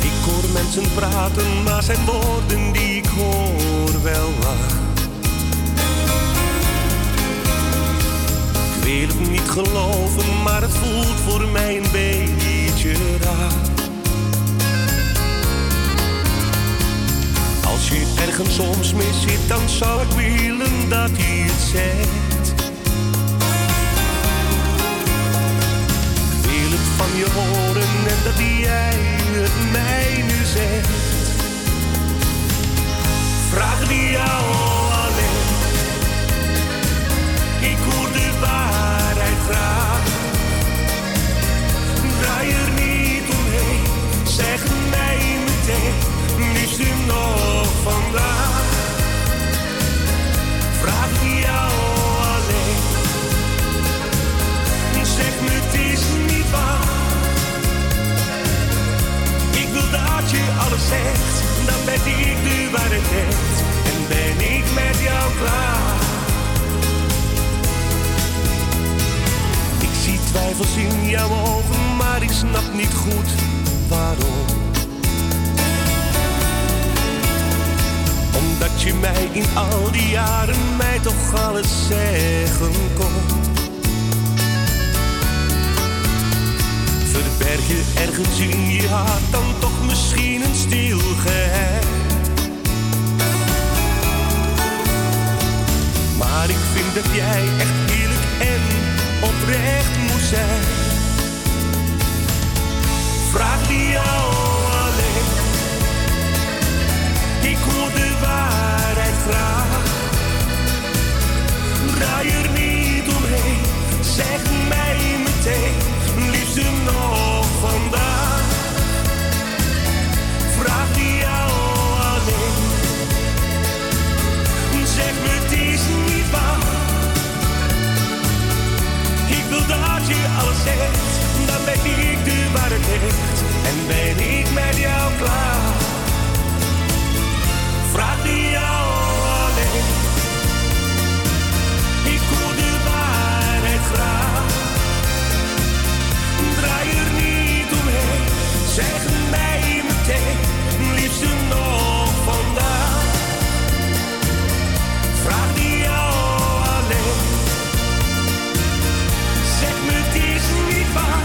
Ik hoor mensen praten, maar zijn woorden die ik hoor wel. Ik wil het niet geloven, maar het voelt voor mij een beetje raar. Als je ergens soms mis zit, dan zou ik willen dat hij het zegt. Ik wil het van je horen en dat jij het mij nu zegt. Vraag die jou alleen. Ik hoor de waarheid graag. Draai er niet omheen, zeg mij meteen, liefst u nog vandaag. Vraag die jou alleen. Zeg me het is niet waar. Ik wil dat je alles zegt, dan ben ik de waarheid echt. En ben ik met jou klaar. Ik zie twijfels in jouw ogen, maar ik snap niet goed waarom. Omdat je mij in al die jaren mij toch alles zeggen kon. Verberg je ergens in je hart dan toch misschien een stil. Maar ik vind dat jij echt eerlijk en oprecht moet zijn. Vraag die jou alleen. Ik hoor de waarheid graag. Draai er niet omheen, zeg mij meteen, ze nog vandaan? Vraag die jou alleen. Zeg me, het is niet waar. Ik wil dat je alles hebt, dan ben ik de waarheid. En ben ik met jou klaar. leeft ze nog vandaag? Vraag die jou alleen. Zeg me, dit is niet waar.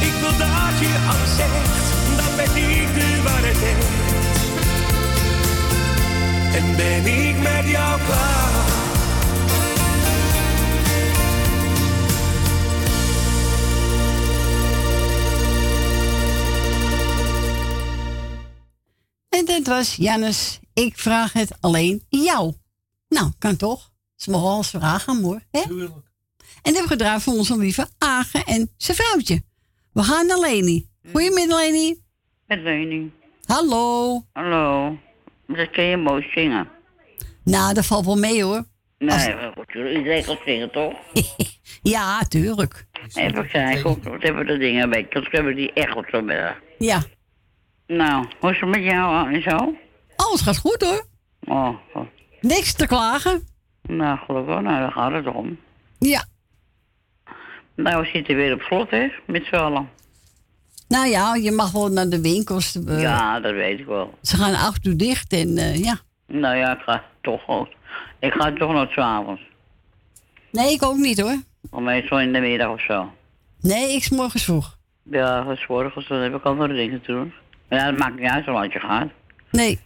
Ik wil dat je alles zegt, dan ben ik de waarheid. En ben ik met jou klaar? Dit was Jannes. Ik vraag het alleen jou. Nou, kan toch? Ze mogen alles vragen, hoor. Hè? En dat hebben we gedraaid voor onze lieve Agen en zijn vrouwtje. We gaan naar Leni. Goedemiddag, Leni. Met Leni. Hallo. Hallo. Dat kun je mooi zingen. Nou, dat valt wel mee, hoor. Nee, goed, iedereen kan zingen, toch? Ja, tuurlijk. Even kijken, wat hebben we de dingen bij? Dat hebben we die echt goed zo Ja. Nou, hoe is het met jou en zo? Alles gaat goed, hoor. Oh, oh. Niks te klagen. nou gelukkig, nou daar gaat het om. Ja. Nou, we zitten weer op slot, hè, met z'n allen. Nou ja, je mag wel naar de winkels. eh, ja, dat weet ik wel. Ze gaan acht uur dicht en eh, ja. Nou ja, ik ga toch ook. Ik ga toch nog s'avonds. Nee, ik ook niet, hoor. Of meestal in de middag of zo. Nee, ik 's morgens vroeg. Ja, is morgens, dan heb ik andere dingen te doen. Ja, dat maakt niet uit zolang je gaat. Nee.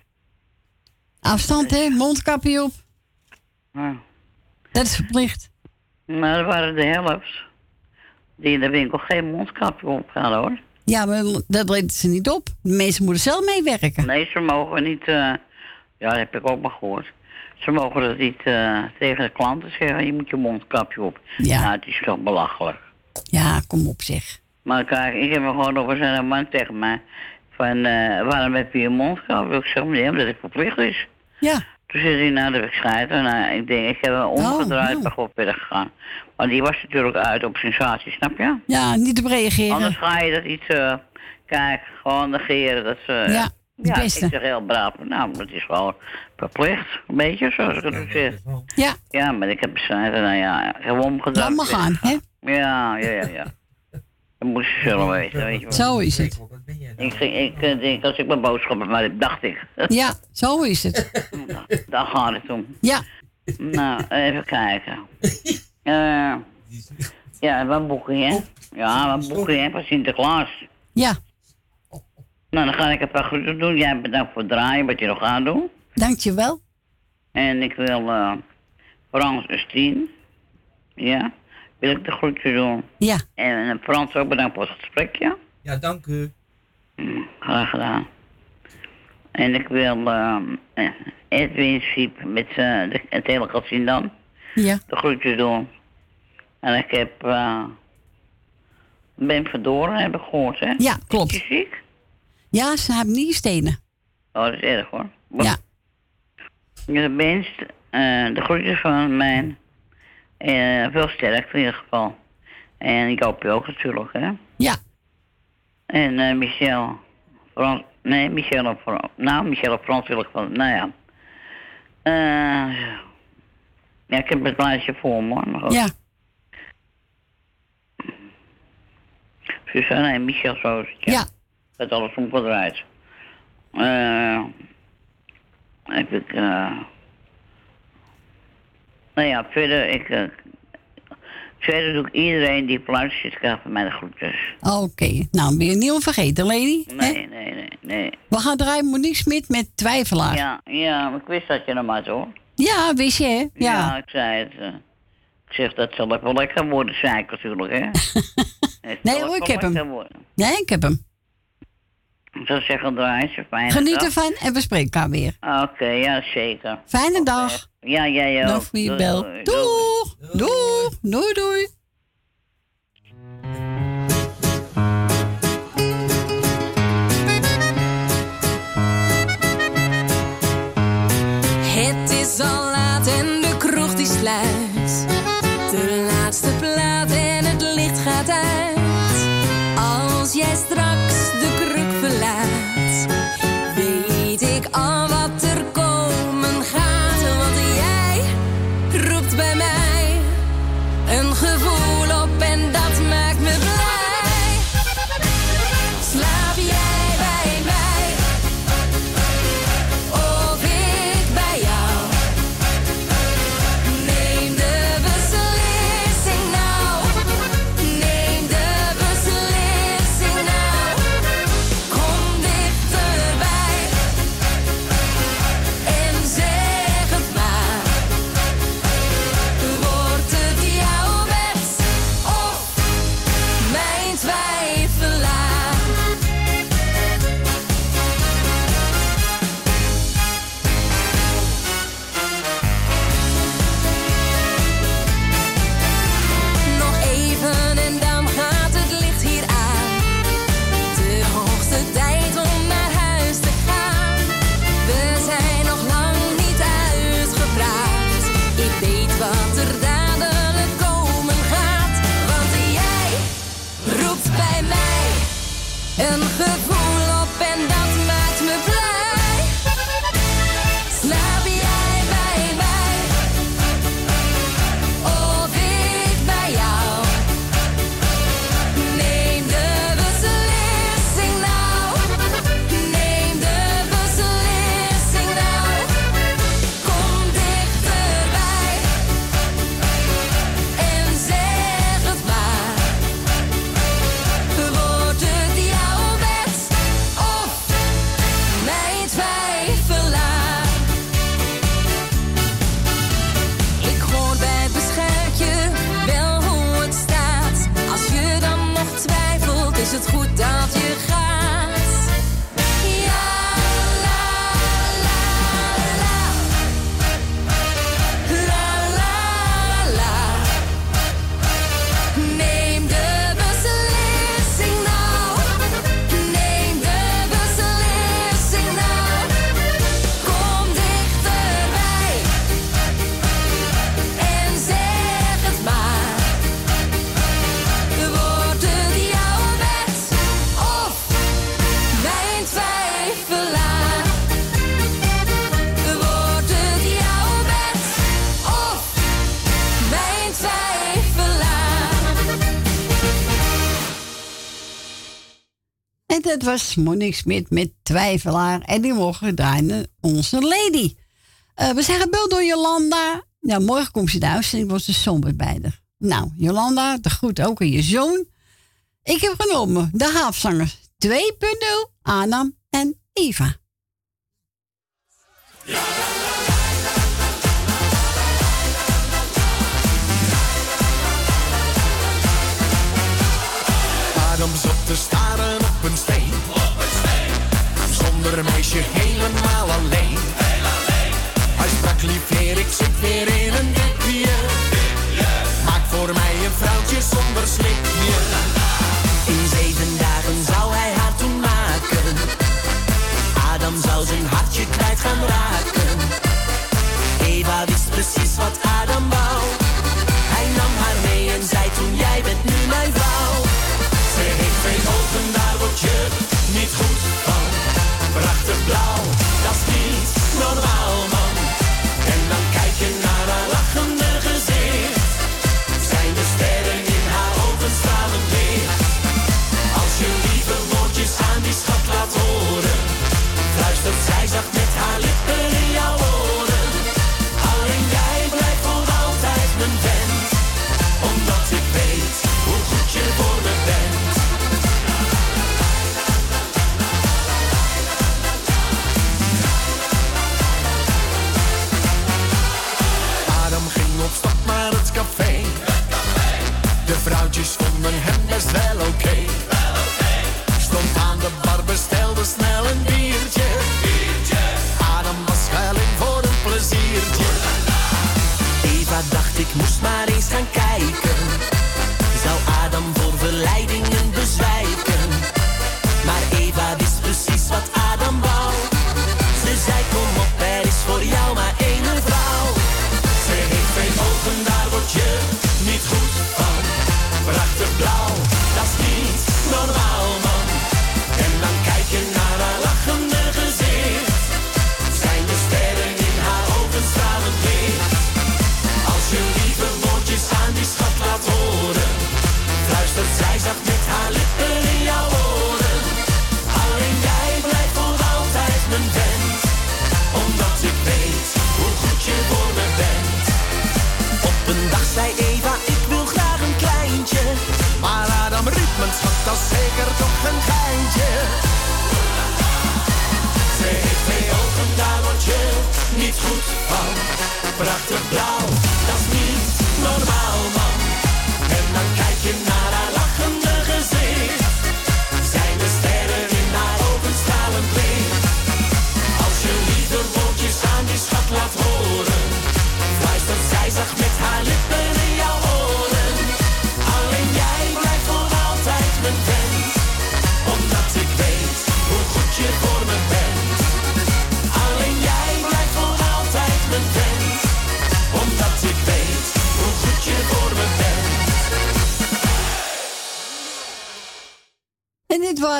Afstand, hè? Mondkapje op. Ja. Dat is verplicht. Maar er waren de helft die in de winkel geen mondkapje op hadden, hoor. Ja, maar dat weten ze niet op. De mensen moeten zelf meewerken. Nee, ze mogen niet... eh, ja, dat heb ik ook maar gehoord. Ze mogen dat niet eh, tegen de klanten zeggen, je moet je mondkapje op. Ja. Nou, het is toch belachelijk. Ja, kom op zeg. Maar kijk, ik heb me gewoon over zijn man tegen mij. Van, eh, waarom heb je je mondkapje? Ik zeg, nee, omdat het verplicht is. Ja. Toen zei hij, nou, dat heb ik scheiden. Nou, ik denk, ik heb hem omgedraaid, oh. ben gewoon verder gegaan. Maar die was natuurlijk uit op sensatie, snap je? Ja, niet op reageren. Anders ga je dat iets, eh, kijk, gewoon negeren. Dat ze, Ja, ja, beste. ik zeg heel braaf, nou, het is gewoon verplicht, een beetje, zoals ik het ook zeg. Ja. Ja, maar ik heb bescheiden, nou ja, gewoon omgedraaid. Laat maar gaan, hè? Ja, ja, ja, ja. Dat moest je zelf weten, weet je wel. Zo is het. Ik, ging, ik eh, denk, als ik mijn boodschappen maar heb, dacht ik. Ja, zo is het. Daar gaat het om. Ja. Nou, even kijken. Eh ja, wat boeken hè? Ja, wat boeken hè? Van Sinterklaas. Ja. Nou, dan ga ik een paar groeten doen. Jij bedankt voor het draaien, wat je nog gaat doen. Dankjewel. En ik wil eh Frans Estien. Ja. Wil ik de groeten doen. Ja. En Frans ook bedankt voor het gesprekje. Ja, dank u. Graag gedaan. En ik wil eh, Edwin Siep met de, het hele gezin dan. Ja. De groetjes doen. En ik heb eh Ben Verdoren heb ik gehoord, hè? Ja, klopt. Is ziek? Ja, ze hebben niet stenen. Oh, dat is erg hoor. Ja. De wenst eh, de groetjes van mijn eh veel sterkte in ieder geval. En ik hoop je ook natuurlijk, hè? Ja. En eh Michel, Frans, nee, Michel Frans, nou, Michel of Frans wil ik wel, nou ja. Eh, ja, ik heb het lijstje voor me, maar goed. Ja. Susanne en Michel, zo het, ja. Ja. Dat alles omgedraaid. Eh, heb ik, eh, nou ja, verder, ik, eh, verder doe ik iedereen die plaats zit, van mij de groetjes. Oké, nou ben je niet onvergeten, Lady. Nee, nee, nee, nee. We gaan draaien Monique Smit met Twijfelaar. Ja, ja, ik wist dat je nog maar hoor. Ja, wist je, hè? Ja. Ja, ik zei het. eh. ik zeg, dat zal ik wel lekker worden, zei ik natuurlijk, hè. Nee hoor, ik heb hem. worden. Nee, ik heb hem. Ik zou zeggen, draai ze fijn. Geniet ervan en we spreken elkaar weer. Oké, ja, zeker. Fijne dag. Ja, jij ook. Doei, bel. Doeg! Doeg! Doei, doei. dat was Monique Smit met Twijfelaar. En die morgen draaien onze lady. Eh, we zijn gebeld door Jolanda. Nou, morgen komt ze thuis en ik was de somber bij haar. Nou, Jolanda, de groet ook aan je zoon. Ik heb genomen de haafzangers 2.0, Adam en Eva. andere meisje helemaal alleen. Heel alleen. Hij sprak lief weer, ik zit weer in een dipje. Maak voor mij een vrouwtje zonder slag.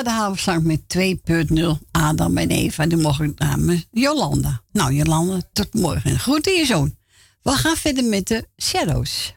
de havenzang met 2.0 Adam en Eva. De morgen namen Jolanda. Nou, Jolanda, tot morgen. Groeten je zoon. We gaan verder met de Shadows.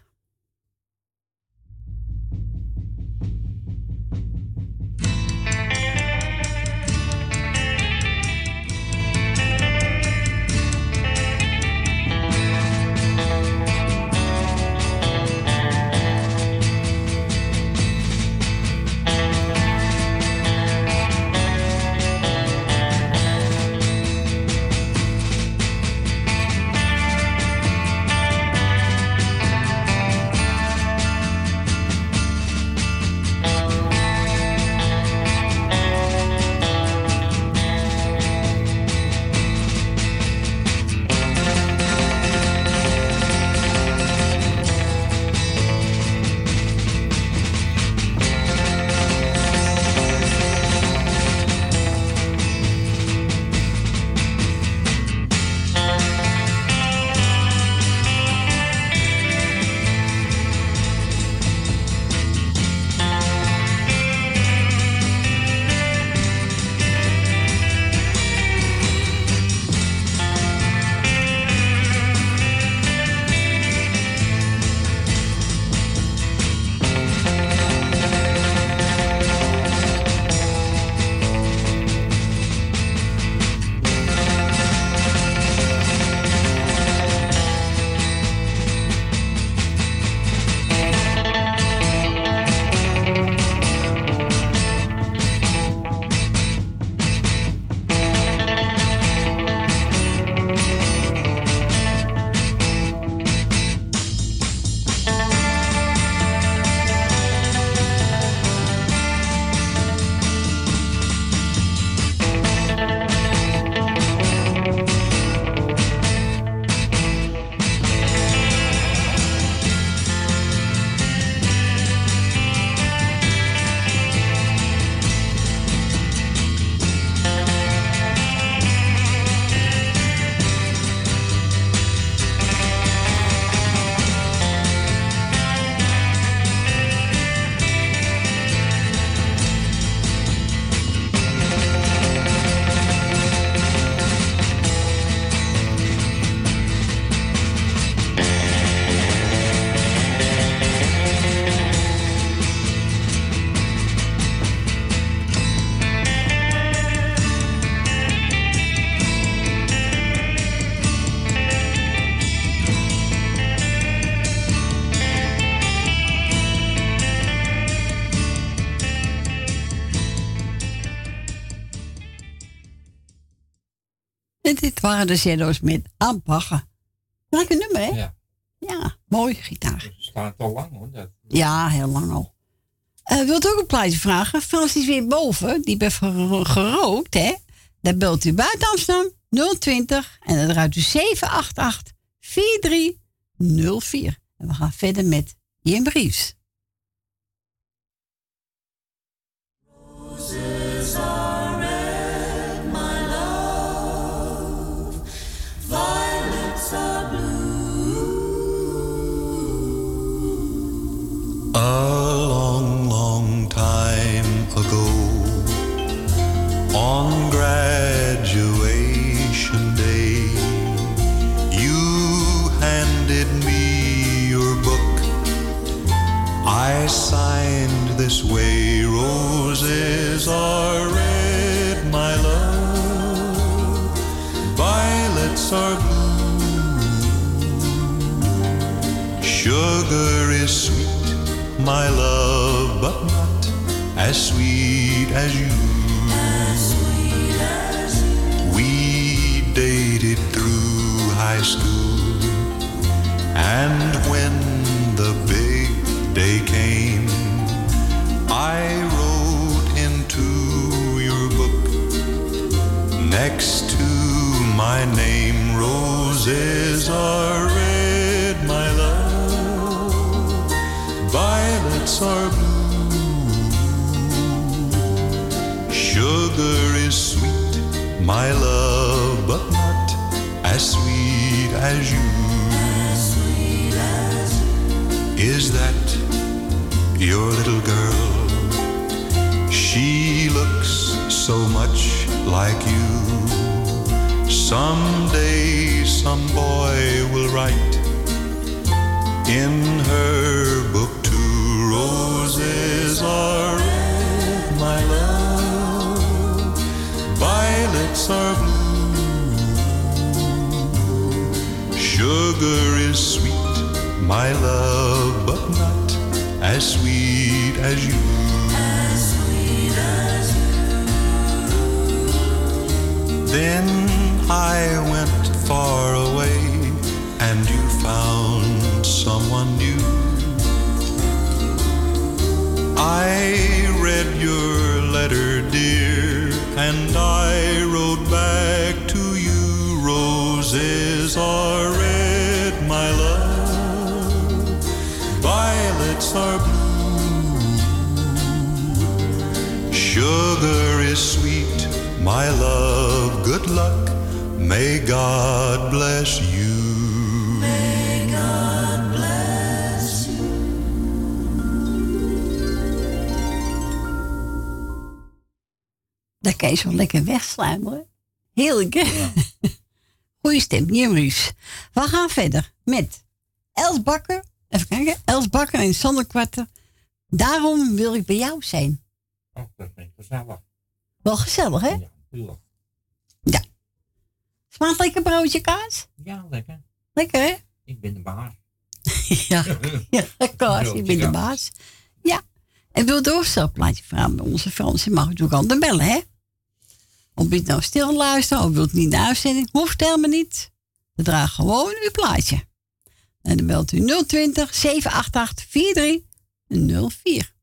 Dit waren de Shadows met aanpakken. Lekker nummer, hè? Ja. Ja, mooi gitaar. Staat al lang hoor. Dat. Ja, heel lang al. Eh wilt u ook een plaatje vragen? Frans is weer boven. Die heeft ger- gerookt, hè? Dan belt u buiten Amsterdam 020 en dan draait u 788 4304. En we gaan verder met Jim Briefs. Long, long time ago, on graduation day, you handed me your book. I signed this way roses are red, my love, violets are blue. Sugar is sweet, my love, but not as sweet as you. We dated through high school, and when the big day came, I wrote into your book next to my name. Roses are violets are blue. Sugar is sweet, my love, but not as sweet as you. Is that your little girl? She looks so much like you. Someday some boy will write in her book are red, my love, violets are blue. Sugar is sweet, my love, but not as sweet as you. Then I went far away and you found I read your letter, dear, and I wrote back to you. Roses are red, my love, violets are blue. Sugar is sweet, my love, good luck. May God bless you. Je zo lekker wegsluimeren. Heerlijk, hè? Goeie stem, Jim Ruus. We gaan verder met Els Bakker. Even kijken. Els Bakker en Sander Kwarten. Daarom wil ik bij jou zijn. Oh, dat vind ik gezellig. Wel gezellig, hè? Ja, tuurlijk. Smaakt lekker broodje kaas? Ja, lekker. Lekker, hè? Ik ben de baas. ja, ja, kaas, je bent de baas. Ja. En wil doorstelplaatje vragen bij onze Frans. Je mag natuurlijk altijd bellen, hè? Of het nou stil luisteren, of wilt niet de uitzending, hoeft helemaal niet. We dragen gewoon uw plaatje. En dan belt u 020 788 4304.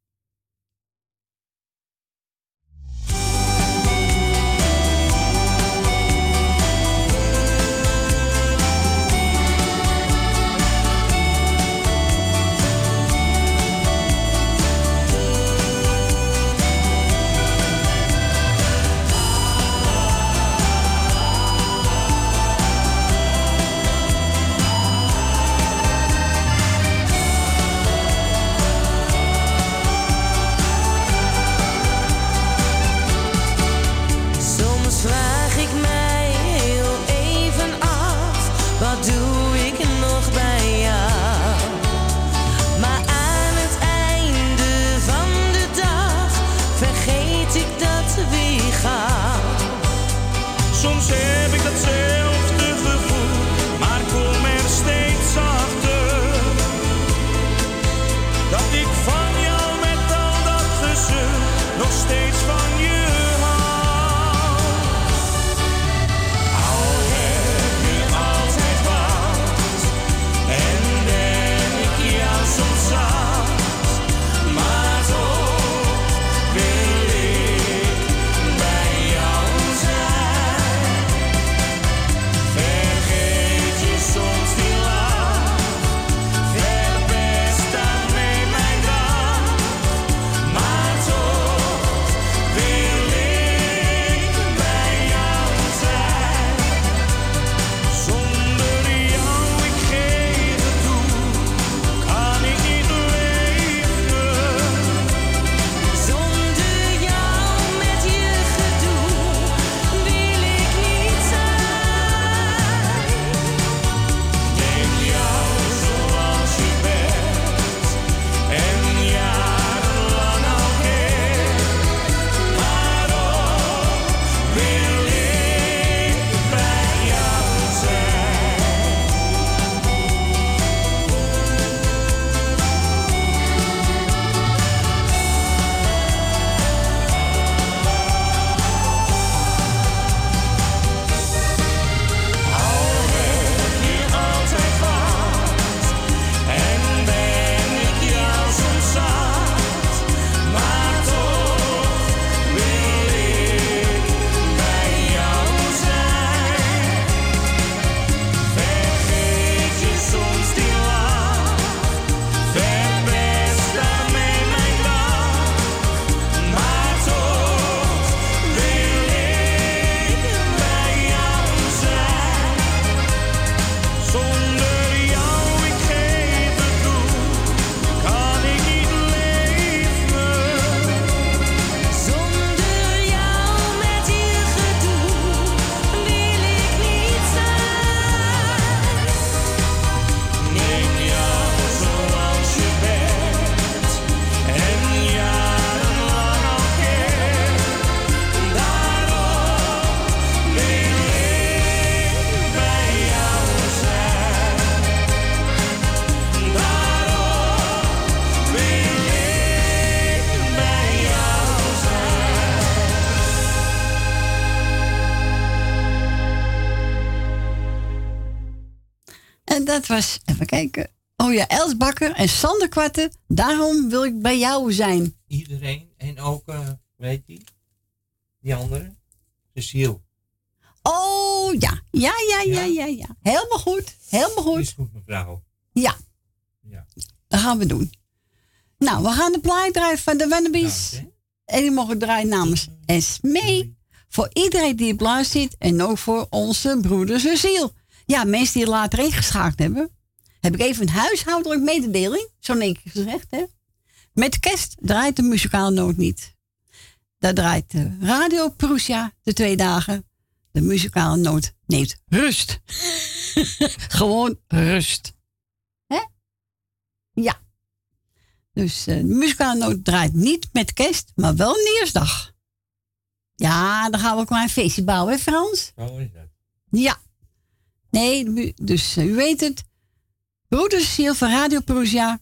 Kijken. Oh ja, Els Bakker en Sander Kwarten. Daarom wil ik bij jou zijn. Iedereen. En ook, eh, weet die? Die andere? Cecile. Oh ja, ja, ja, ja, ja, ja. Helemaal goed, helemaal goed. Is goed, mevrouw. Ja. Ja. Dat gaan we doen. Nou, we gaan de plaat draaien van de Wannabies. En die mogen draaien namens Esmee. Voor iedereen die op luistert en ook voor onze broeder Cecile. Ja, mensen die later ingeschakeld hebben. Heb ik even een huishoudelijk mededeling. Zo keer gezegd, hè. Met kerst draait de muzikale noot niet. Daar draait de Radio Prussia de twee dagen. De muzikale noot neemt rust. Gewoon rust. Hè? Ja. Dus eh, de muzikale noot draait niet met kerst, maar wel nieuwsdag. Ja, dan gaan we ook maar een feestje bouwen, hè Frans? Zo is dat. Ja. Nee, dus eh, u weet het. Broeder Cecile van Radio Perusia.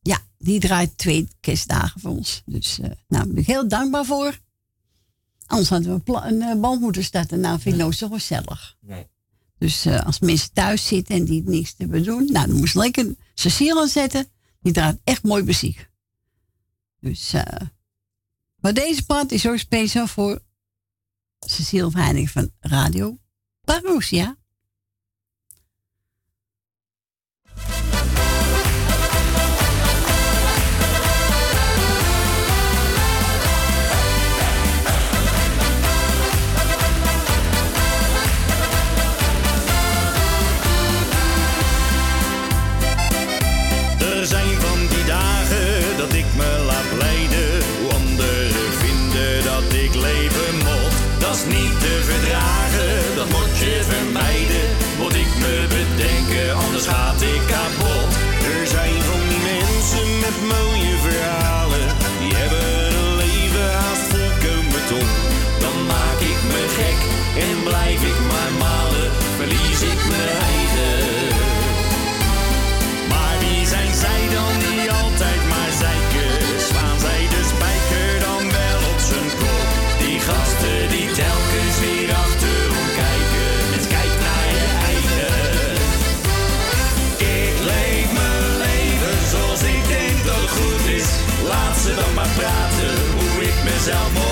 Ja, die draait twee kerstdagen voor ons. Dus eh, nou, daar ben ik heel dankbaar voor. Anders hadden we een, een eh, band moeten starten. Nou, vind ik nooit zo gezellig. Nee. Dus eh, als mensen thuis zitten en die niks te doen, nou, dan moest lekker Cecile aanzetten. Die draait echt mooi muziek. Dus, maar deze plaat is zo speciaal voor Cecile Heining van Radio Parousia. Hoe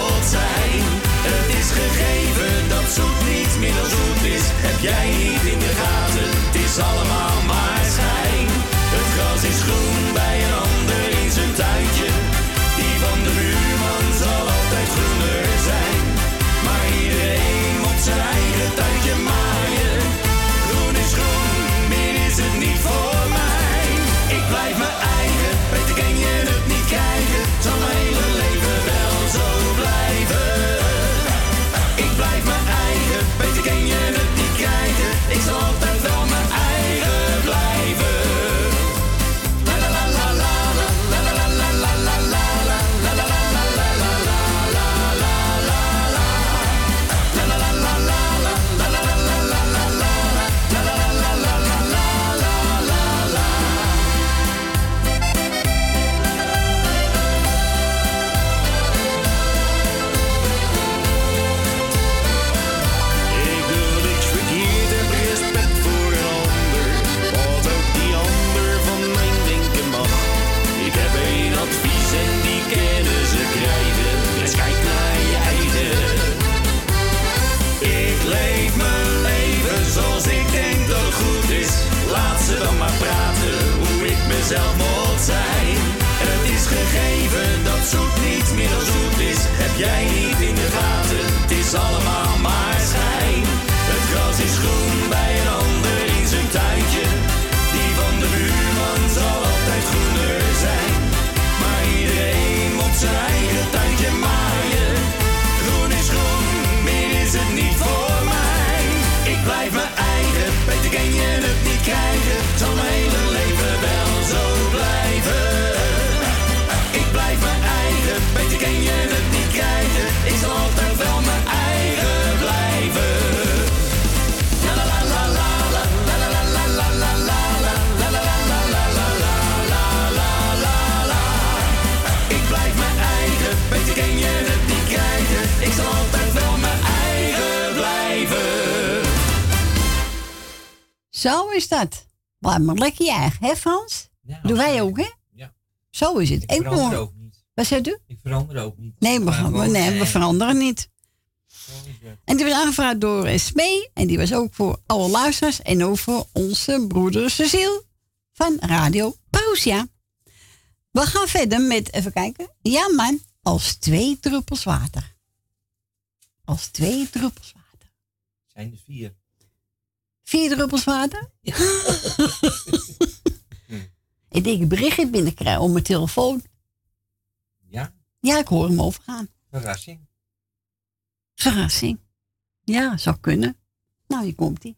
maar lekker je eigen, hè Frans? Doen wij ook, hè? Ja. Zo is het. Ik En verander ook niet. Wat zei u? Ik verander ook niet. Nee, we, Maar gaan, gewoon, nee, we veranderen niet. En die was aangevraagd door Smee. En die was ook voor alle luisteraars. En ook voor onze broeder Cecile van Radio Parousia. We gaan verder met, even kijken. Ja man, als twee druppels water. Als twee druppels water. Zijn er vier. Vier druppels water? ik denk, berichtje binnenkrijgen op mijn telefoon. Ja, Ja, ik hoor hem overgaan. verrassing. Verrassing. Ja, zou kunnen. Nou, hier komt hij.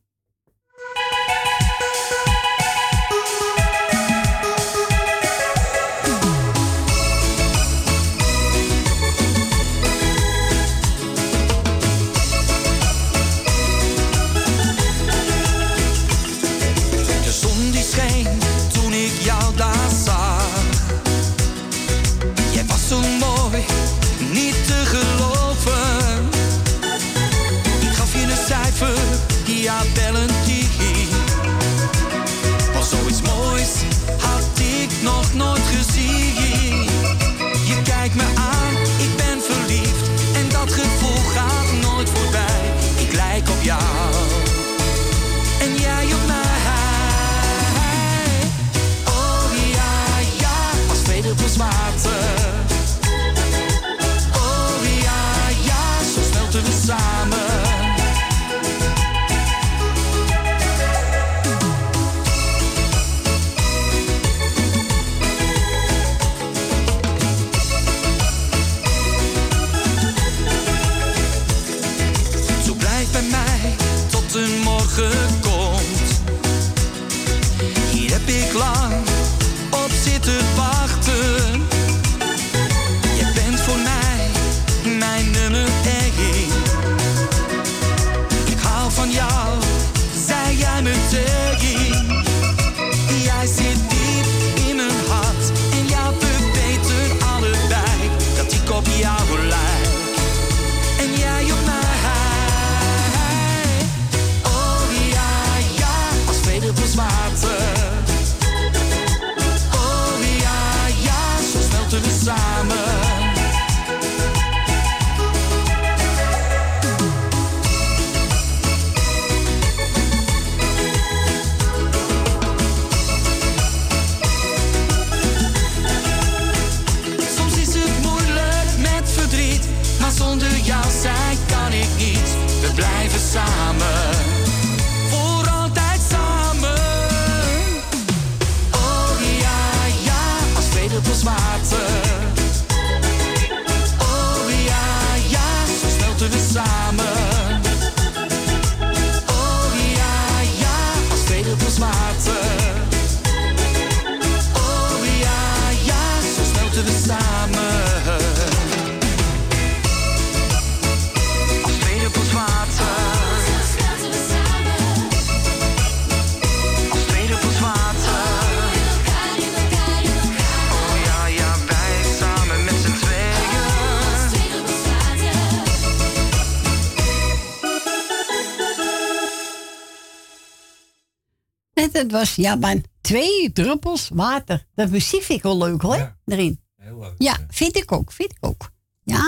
Dat was, ja man, twee druppels water. Dat muziek vind ik wel leuk hoor, erin. Heel leuk. Ja, vind ik ook, vind ik ook. Ja.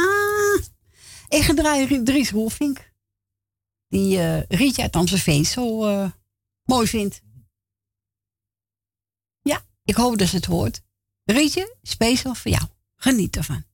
Ik ga draaien Dries Roelvink. Die Rietje uit Amstelveen zo mooi vindt. Ja, ik hoop dat ze het hoort. Rietje, speciaal voor jou. Geniet ervan.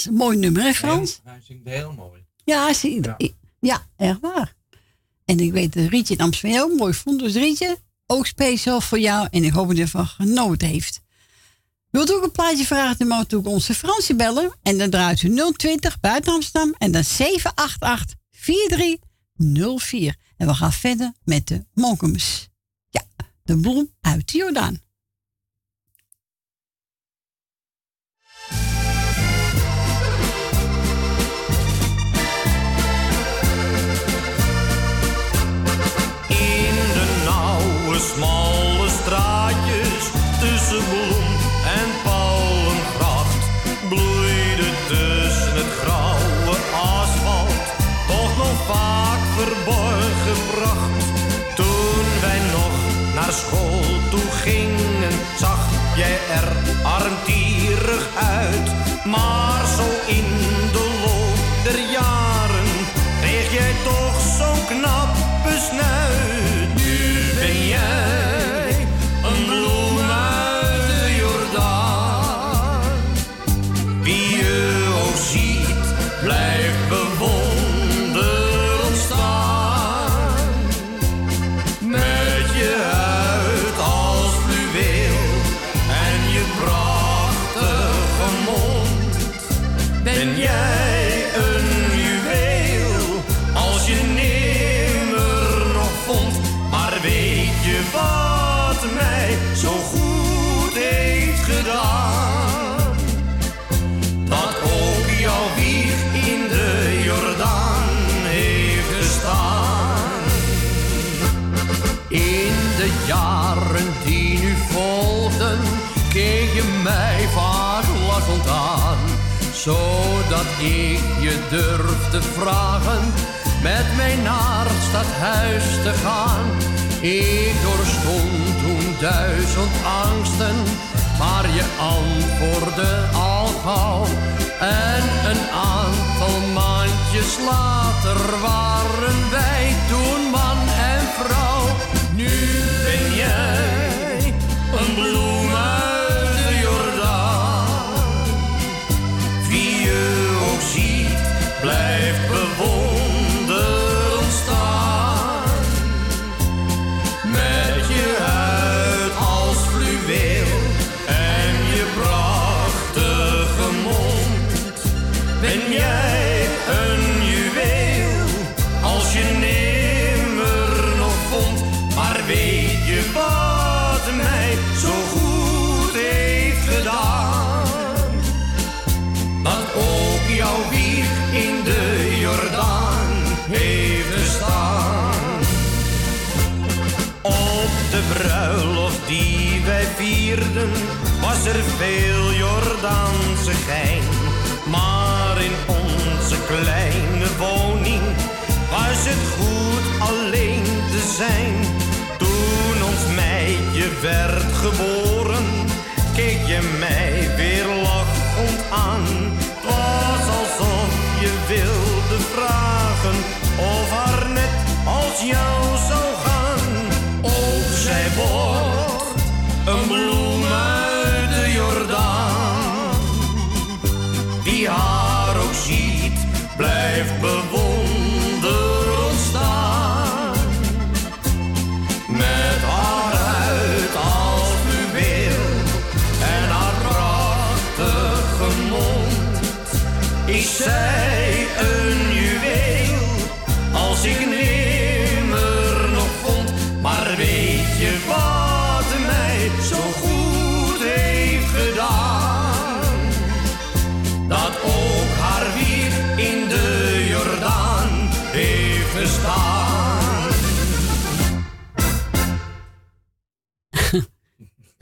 Is een mooi nummer, hè Frans? Hij zingt heel mooi. Ja, zie, ja. echt waar. En ik weet dat Rietje in Amsterdam ook mooi vond. Dus Rietje, ook speciaal voor jou. En ik hoop dat je ervan genoten heeft. Wilt u ook een plaatje vragen, dan mag u ook onze Fransje bellen. En dan draait u 020 buiten Amsterdam. En dan 788 4304. En we gaan verder met de Monkemus. Ja, de bloem uit de Jordaan. Ik je durfde vragen met mij naar het stadhuis te gaan. Ik doorstond toen duizend angsten, maar je antwoordde al gauw. En een aantal maandjes later waren was er veel Jordaanse gein. Maar in onze kleine woning was het goed alleen te zijn. Toen ons meidje werd geboren, keek je mij weer lachend aan. Het was alsof je wilde vragen of haar net als jou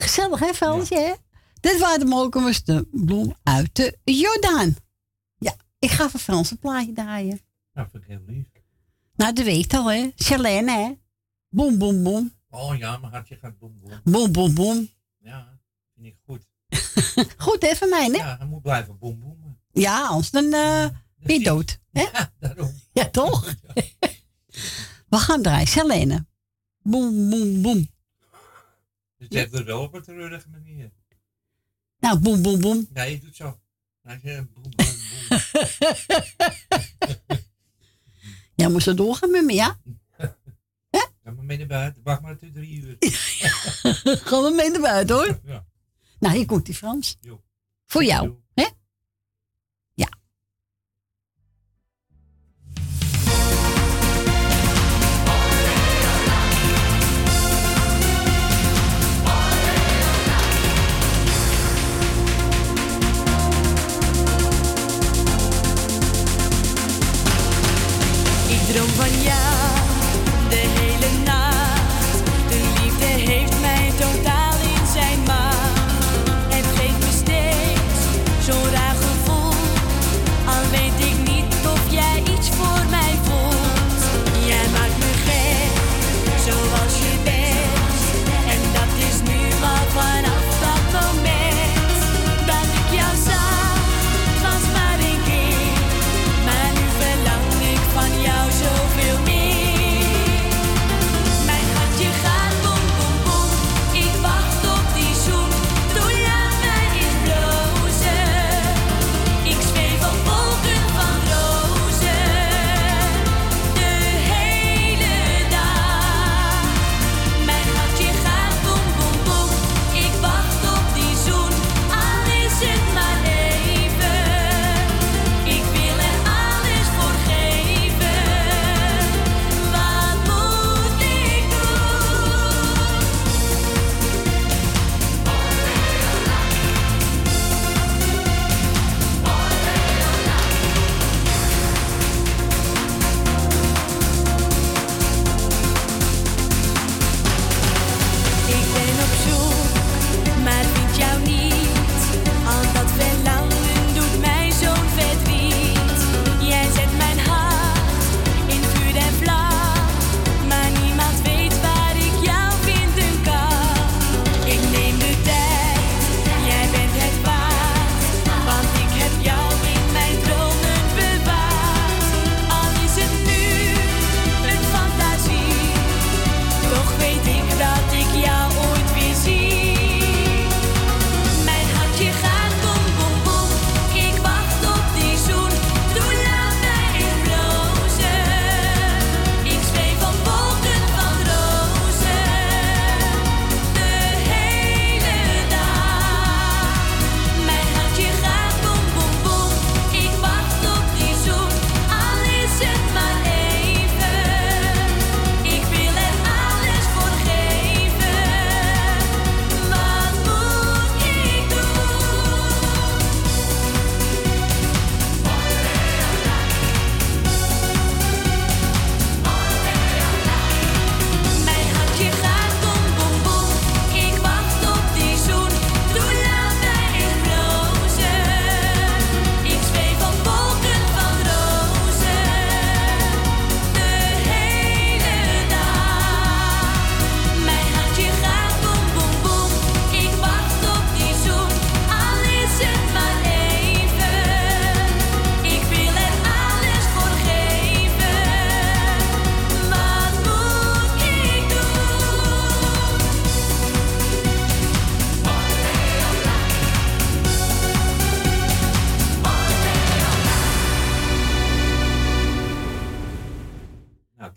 Gezellig, hè, hè? Dit waren de Mokumers, de bloem uit de Jordaan. Ja, ik ga voor Frans een plaatje draaien. Nou, vind ik heel lief. Nou, dat weet al, hè. Charlene, hè. Boom, boom, boom. Oh ja, mijn hartje gaat boem boem. Boom, boom, boom. Ja, vind ik goed. Goed, hè, van mij, hè? Ja, hij moet blijven boem boem. Ja, anders dan eh, ben je dood. Hè? Ja, daarom. Ja, toch? We gaan draaien. Charlene. Boom, boom, boom. Dus je hebt het wel op een treurige manier. Nou, boom, boom, boom. Ja, je doet zo. Hij zei, boem, Ja, moest er doorgaan met me, ja? Ga maar mee naar buiten. Wacht maar tot drie uur. Gaan we mee naar buiten, hoor. Ja. Nou, hier komt die Frans. Voor jou?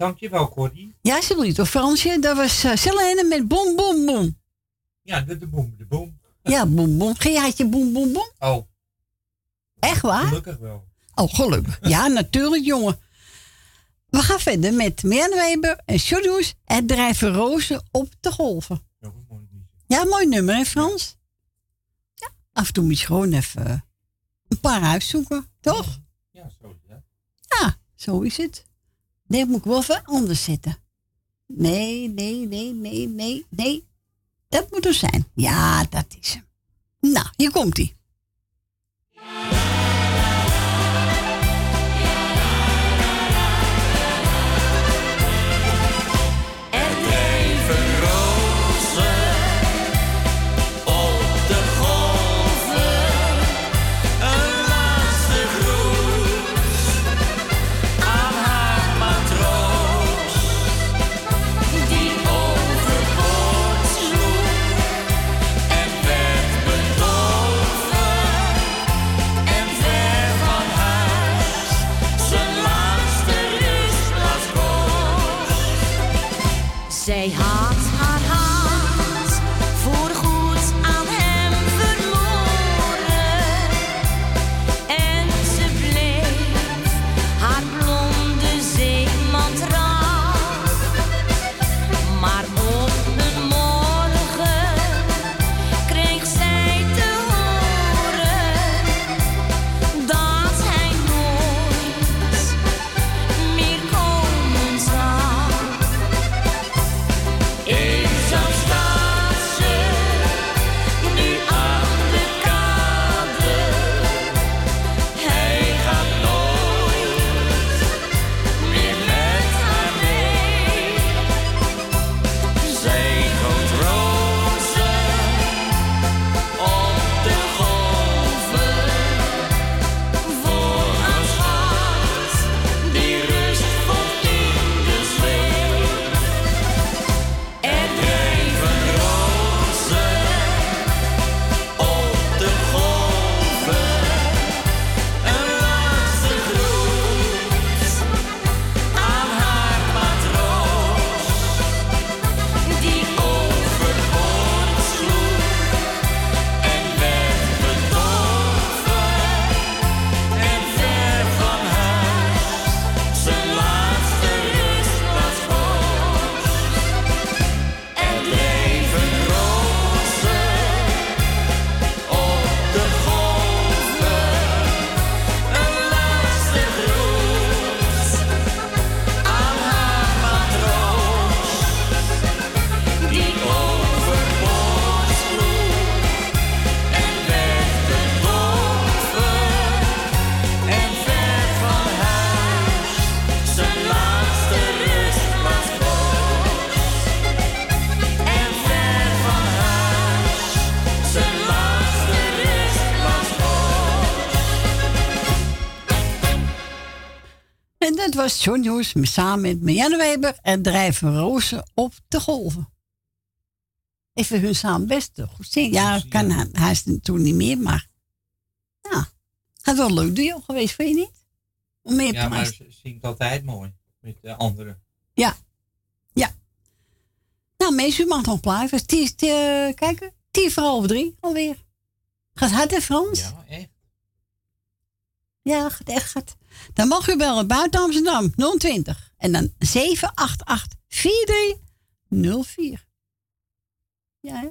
Dankjewel, Corrie. Ja, alsjeblieft. Of Fransje, dat was uh, Selene met Bom Bom Bom. Ja, de, de boem, de boem. Ja, Bom Bom. Geen had je Bom Bom Bom? Oh, Echt waar? gelukkig wel. Oh, gelukkig. Ja, natuurlijk, jongen. We gaan verder met Weber en Sjodoes. Het drijven rozen op de golven. Ja, mooi nummer, hè, Frans? Ja. Af en toe moet je gewoon even een paar uitzoeken, toch? Ja, zo is het. Ja, zo is het. Nee, moet ik wel even anders zetten. Nee, nee, nee, nee, nee, nee. Dat moet er zijn. Ja, dat is hem. Nou, hier komt hij. Zij was John Joes samen met Marianne Weber en drijven rozen op de golven. Even hun samen best goed zingen. Ja, kan hij, hij is toen niet meer, maar ja, het was wel een leuk duo geweest, vind je niet? Om meer Ja, maar ze zingt altijd mooi met de anderen. Ja, ja. Nou, mensen, u mag nog blijven. Het is, eh, kijken, tien voor half drie alweer. Gaat hard, hè, Frans? Ja, echt. Ja, gaat echt. Dan mag u bellen buiten Amsterdam 020 en dan 788 4304. Ja, hè?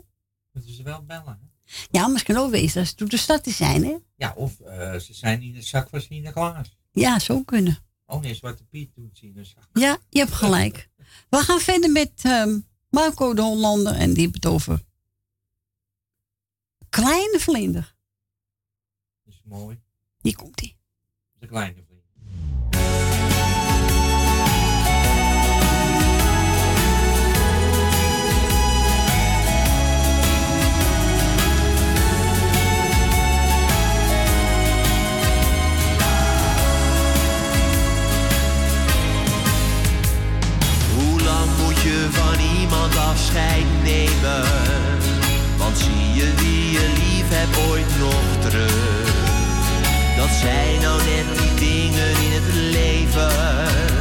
Moeten ze wel bellen. Hè? Ja, maar het kan ook wezen dat ze door de stad te zijn, hè? Ja, of eh, ze zijn in de zak van Sinterklaas. Ja, zo kunnen. Oh nee, Zwarte Piet doet ze in de zak. Ja, je hebt gelijk. We gaan verder met ehm, Marco de Hollander en die het over kleine vlinder. Dat is mooi. Hier komt hij. De kleine vriend. Je van iemand afscheid nemen? Want zie je wie je lief hebt ooit nog terug? Dat zijn nou net die dingen in het leven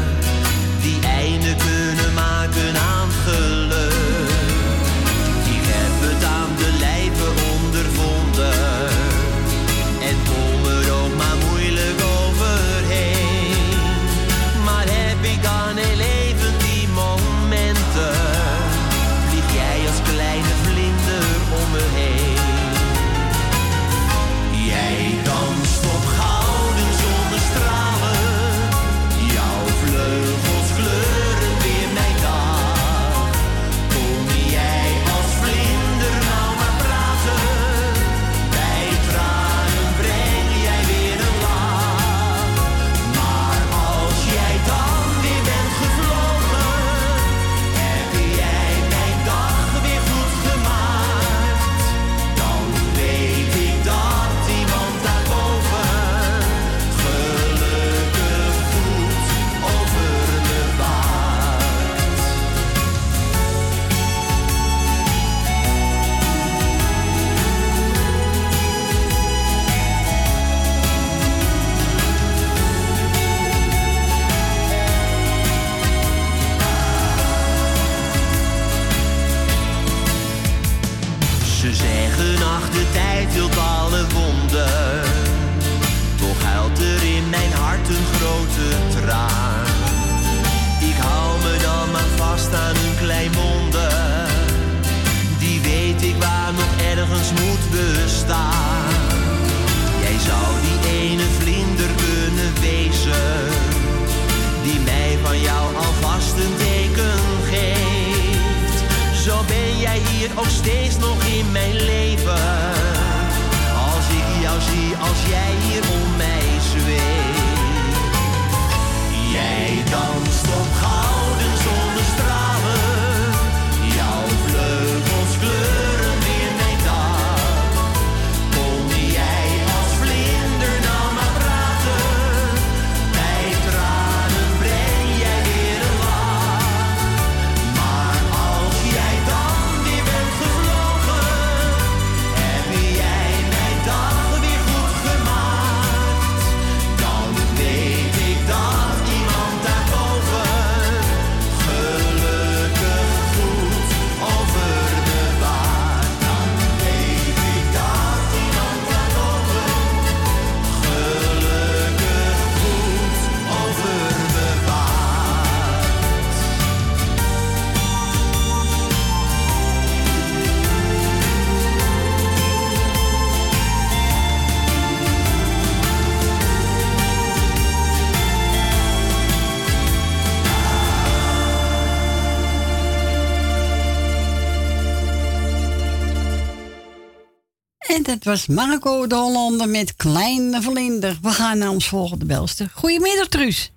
Dat was Marco de Hollander met Kleine Vlinder. We gaan naar ons volgende belster. Goedemiddag, Truus.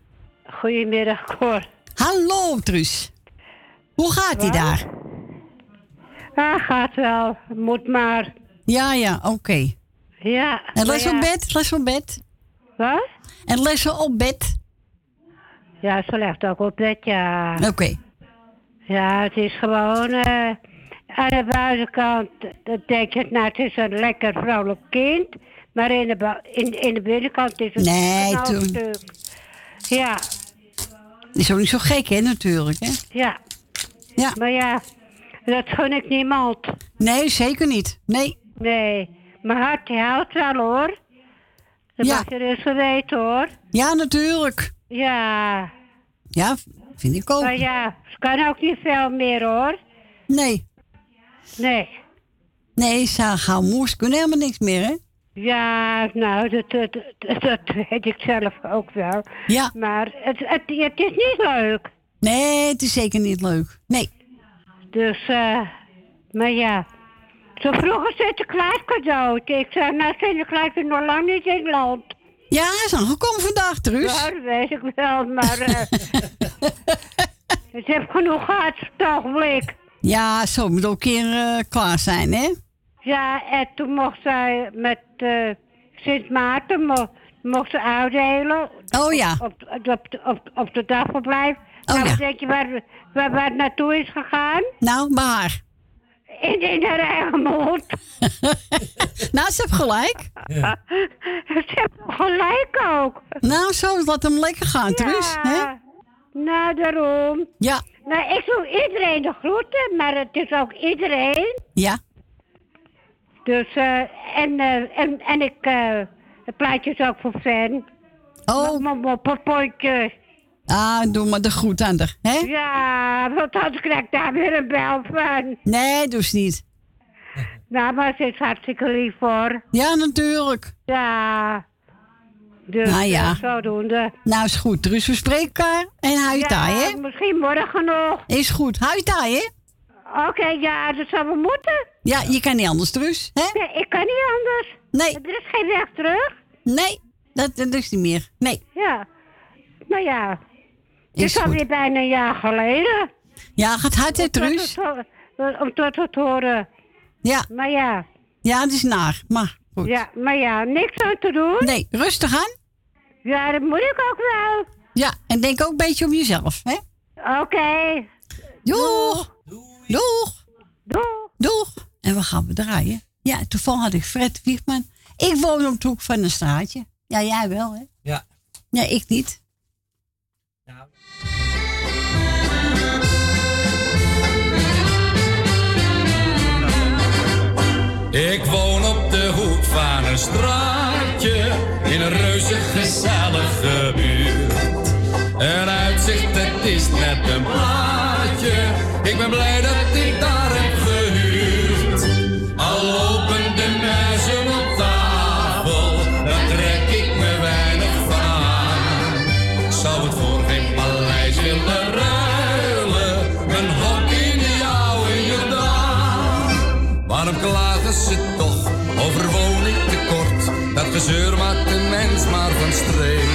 Goedemiddag, Cor. Hallo, Truus. Hoe gaat ie daar? Ah, gaat wel. Moet maar. Ja, ja, oké. Ja. En les op bed, les op bed. Wat? En lessen op bed. Ja, ze legt ook op bed, ja. Oké. Ja, het is gewoon... eh, aan de buitenkant dan denk je, nou, het is een lekker vrouwelijk kind. Maar in de, in, in de binnenkant is het Nee, een toen- knalstuk. Ja, Is ook niet zo gek, hè, natuurlijk, hè? ja. Ja. Maar ja, dat gun ik niemand. Nee, zeker niet. Nee. Nee, mijn hart houdt wel, hoor. Dat Ja. mag je dus weten, hoor. Ja, natuurlijk. Ja. Ja, vind ik ook. Maar ja, ze kan ook niet veel meer, hoor. Nee. Nee. Nee, ze gauw moers kunnen helemaal niks meer, hè? Ja, nou, dat, dat, dat, dat weet ik zelf ook wel. Ja. Maar het, het, het is niet leuk. Nee, het is zeker niet leuk. Nee. Dus, eh, maar ja. Zo vroeger Sinterklaas cadeau. Ik zei, nou, Sinterklaas is nog lang niet in het land. Ja, hij is aangekomen vandaag, Truus. Ja, dat weet ik wel, maar... eh ik heb genoeg gehad, het ogenblik. Ja, zo moet ook een keer eh, klaar zijn, hè? Ja, en toen mocht zij met eh, Sint Maarten mo mocht ze uitdelen. Oh ja. Op, op, op, de dagverblijf. Oh nou, ja. denk je waar, waar, waar het naartoe is gegaan? Nou, haar. In, in haar eigen mond. nou, ze heeft gelijk. ze heeft gelijk ook. Nou, zo, laat hem lekker gaan, Truus. Hè? Nou, daarom. Ja. Nou, ik doe iedereen de groeten, maar het is ook iedereen. Ja. Dus, eh, en, eh, en, en ik, eh, het plaatje is ook voor fan. Oh. Mijn popotje. Ah, doe maar de groet aan haar, hè? Ja, want anders krijg ik daar weer een bel van. Nee, doe eens niet. Nou, maar ze is hartstikke lief hoor. Ja, natuurlijk. Ja. Dus, Nou ja. eh, zodoende. Nou, is goed. Truus, we spreken elkaar. En hou je taai, hè? Ja, misschien morgen nog. Is goed. Hou je taai, hè? Oké, ja, dat zou wel moeten. Ja, je kan niet anders, Truus. Hè? Nee, ik kan niet anders. Nee. Er is geen weg terug. Nee, dat, dat is niet meer. Nee. Ja. Nou ja. Het Is is alweer bijna een jaar geleden. Ja, gaat hard, hè, Truus? Om tot het horen. Ja. Maar ja. Ja, het is naar. Maar goed. Ja, maar ja, niks aan te doen. Nee, rustig aan. Ja, dat moet ik ook wel. Ja, en denk ook een beetje om jezelf, hè? Oké. Doeg. Doeg. Doeg. Doeg. En we gaan we draaien. Ja, toevallig had ik Fred Wiegman. Ik woon op de hoek van een straatje. Ja, jij wel, hè? Ja. Nee, ik niet. Ik woon een straatje in een reuze gezellige buurt. Een uitzicht, het is net een plaatje. Ik ben blij dat Gezeur maakt een mens maar van streek.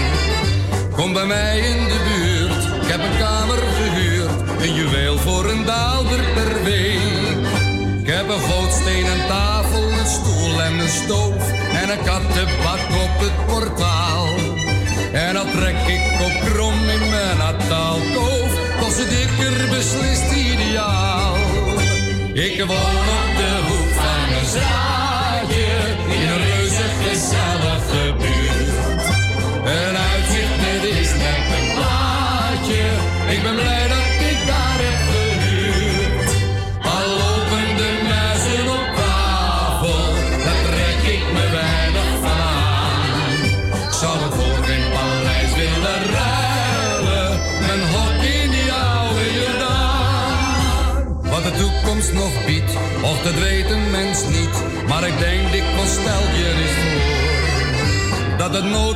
Kom bij mij in de buurt, ik heb een kamer gehuurd. Een juweel voor een daalder per week. Ik heb een gootsteen, een tafel, een stoel en een stoof. En een kattenbak op het portaal. En dat trek ik op krom in mijn nataalkoof. Was het dikker beslist ideaal. Ik woon op de hoek van een zaal.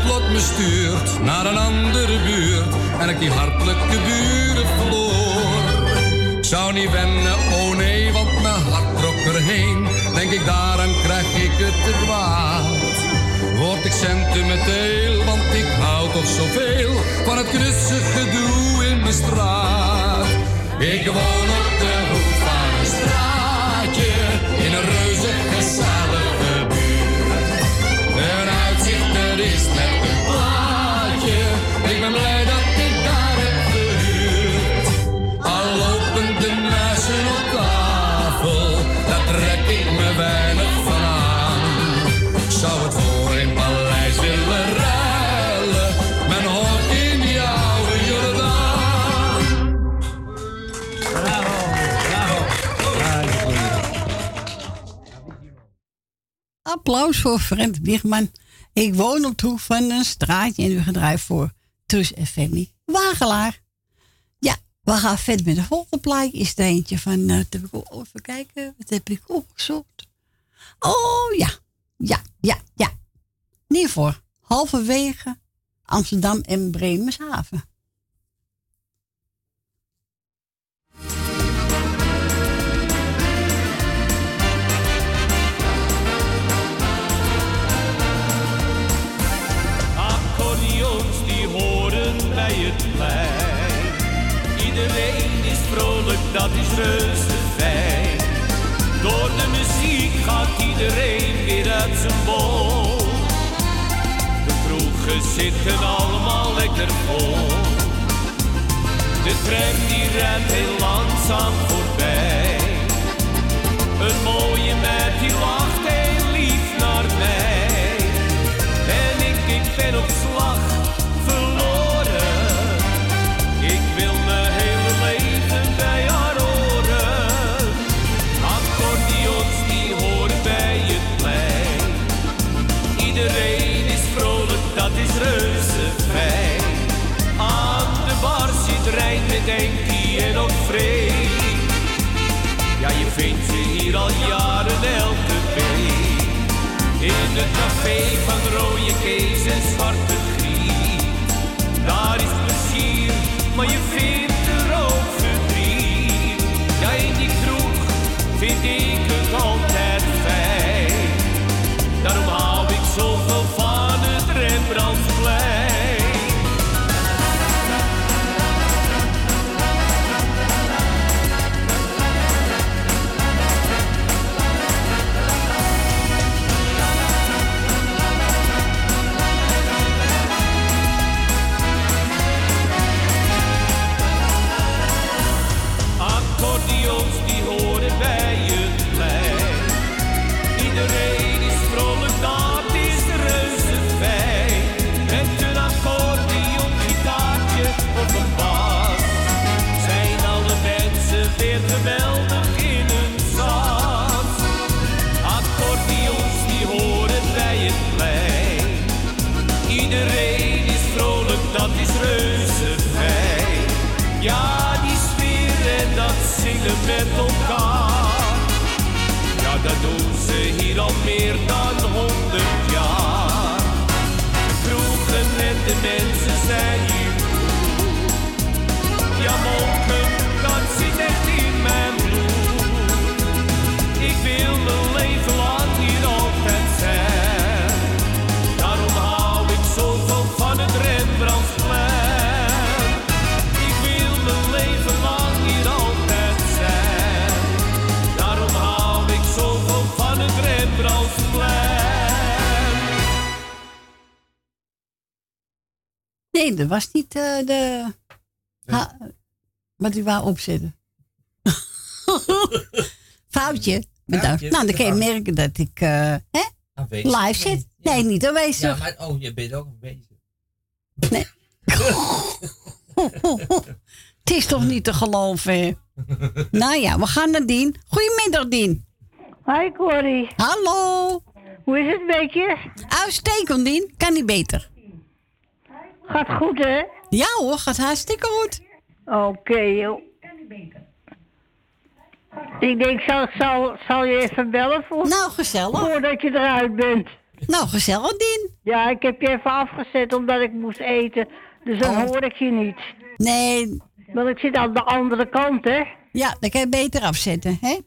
Het noodlot me stuurt naar een andere buurt. En ik die hartelijke buren verloor. Ik zou niet wennen, oh nee, want mijn hart trok erheen. Denk ik daaraan krijg ik het te kwaad. Word ik sentimenteel, want ik hou toch zoveel van het knutsig gedoe in mijn straat. Ik woon op de hoek van een straatje in een reuze net een plaatje. Ik ben blij dat ik daar heb gehuurd. Al lopen de op tafel, daar trek ik me weinig van aan. Zou het voor een paleis willen ruilen, mijn hok in die oude Jordaan. Applaus voor Frent Wiegman. Ik woon op de hoek van een straatje en u gedraaid voor Trus en Fanny Wagelaar. Ja, we gaan verder met de volgende plaatje. Is er eentje van, wat heb ik, even kijken, wat heb ik opgezocht? Oh ja, ja, ja, ja. Niet voor halverwege Amsterdam en Bremerhaven. Iedereen is vrolijk, dat is reuze fijn. Door de muziek gaat iedereen weer uit zijn bol. De kroegen zitten allemaal lekker vol. De tram die rent heel langzaam voorbij. Een mooie meid die lacht Het café van rode Kees en zwarte Nee, dat was niet eh, de... Ha, wat u wou opzetten. Foutje. Bedankt. Nou, dan kun je merken dat ik eh, hè? Live zit. Nee, niet aanwezig. Ja, maar oh, je bent ook aanwezig. Nee. Het is toch niet te geloven. hè? nou ja, we gaan naar Dien. Goedemiddag, Dien. Hi, Corrie. Hallo. Hoe is het met je? Uitstekend, Dien. Kan niet beter. Gaat goed, hè? Ja hoor, gaat hartstikke goed. Oké, joh. Ik denk, zal, zal, zal je even bellen voor... Nou, gezellig. Voordat je eruit bent. Nou, gezellig, Dien. Ja, ik heb je even afgezet omdat ik moest eten. Dus dan Oh. hoor ik je niet. Nee. Want ik zit aan de andere kant, hè? Ja, dan kan je beter afzetten, hè?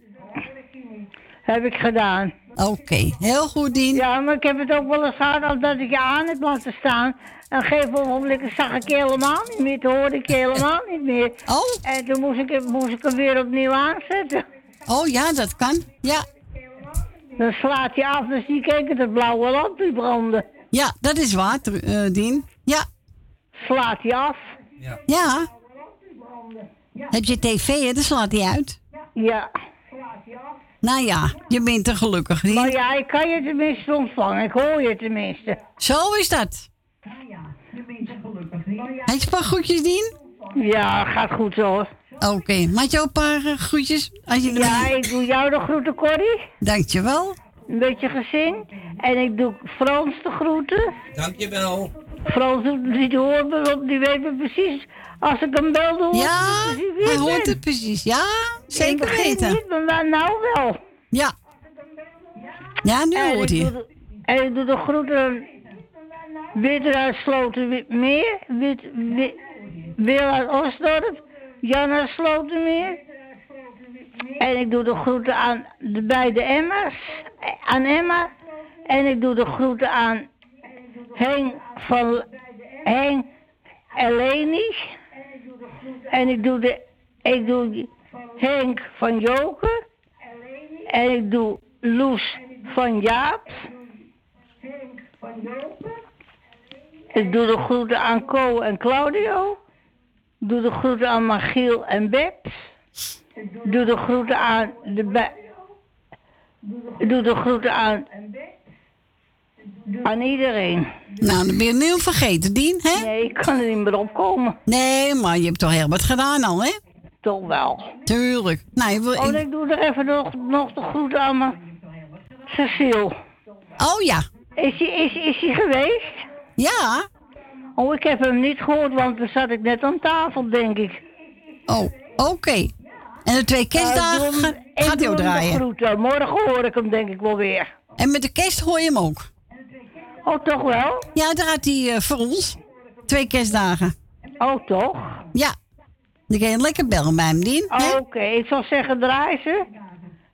Heb ik gedaan. Oké, heel goed, Dien. Ja, maar ik heb het ook wel eens gehad dat ik je aan heb laten staan. En op een gegeven ogenblik zag ik je helemaal niet meer. Toen hoorde ik je helemaal niet meer. Oh. En toen moest ik, moest ik hem weer opnieuw aanzetten. Oh ja, dat kan. Ja. Dan slaat hij af, dus die kijken het blauwe lampje branden. Ja, dat is waar, eh, Dien. Ja. Slaat hij af? Ja. Heb je tv, hè? Dan slaat hij uit. Ja. Nou ja, je bent er gelukkig, Dien. Maar ja, ik kan je tenminste ontvangen. Ik hoor je tenminste. Zo is dat. Heb je een paar groetjes, Dien? Ja, gaat goed hoor. Oké, maak je ook een paar eh, groetjes? Als je Ja, ik doe jou de groeten, Corrie. Dankjewel. Een beetje gezin. En ik doe Frans de groeten. Dankjewel. Frans doet die hoort me, want die weet me precies. Als ik hem bel, dan hoort Ja, hij hij hoort het precies. Ja, zeker weten. Niet, maar nou- wel. Ja. Ja, nu En hoort hij. doe de- En ik doe de groeten Wit uit Slotermeer, Wit, Wit, Wil uit Osdorp, Jan uit Slotermeer. En ik doe de groeten aan de beide Emma's, aan Emma. En ik doe de groeten aan Henk van Henk en Leni. En ik doe, de, ik doe Henk van Joken. En ik doe Loes van Jaap. Ik doe de groeten aan Co en Claudio. Ik doe de groeten aan Magiel en Beb. Ik doe de groeten aan de... doe de groeten aan... Aan iedereen. Nou, dan ben je nu vergeten, Dien, hè? Nee, ik kan er niet meer opkomen. Nee, maar je hebt toch heel wat gedaan al, hè? Toch wel. Tuurlijk. Nou, wil, Oh, ik doe er even nog, nog de groeten aan mijn Cecile. Oh ja. Is hij is, is geweest? Ja. Oh, ik heb hem niet gehoord, want toen zat ik net aan tafel, denk ik. Oh, oké. En de twee kerstdagen Ik ga- hem- ik gaat hij ook draaien. Morgen hoor ik hem denk ik wel weer. En met de kerst hoor je hem ook. Oh, toch wel? Ja, daar gaat hij eh, voor ons. Twee kerstdagen. Oh, toch? Ja. Dan kun je lekker bellen bij hem, Dien. Oh, Oké, ik zal zeggen draai ze.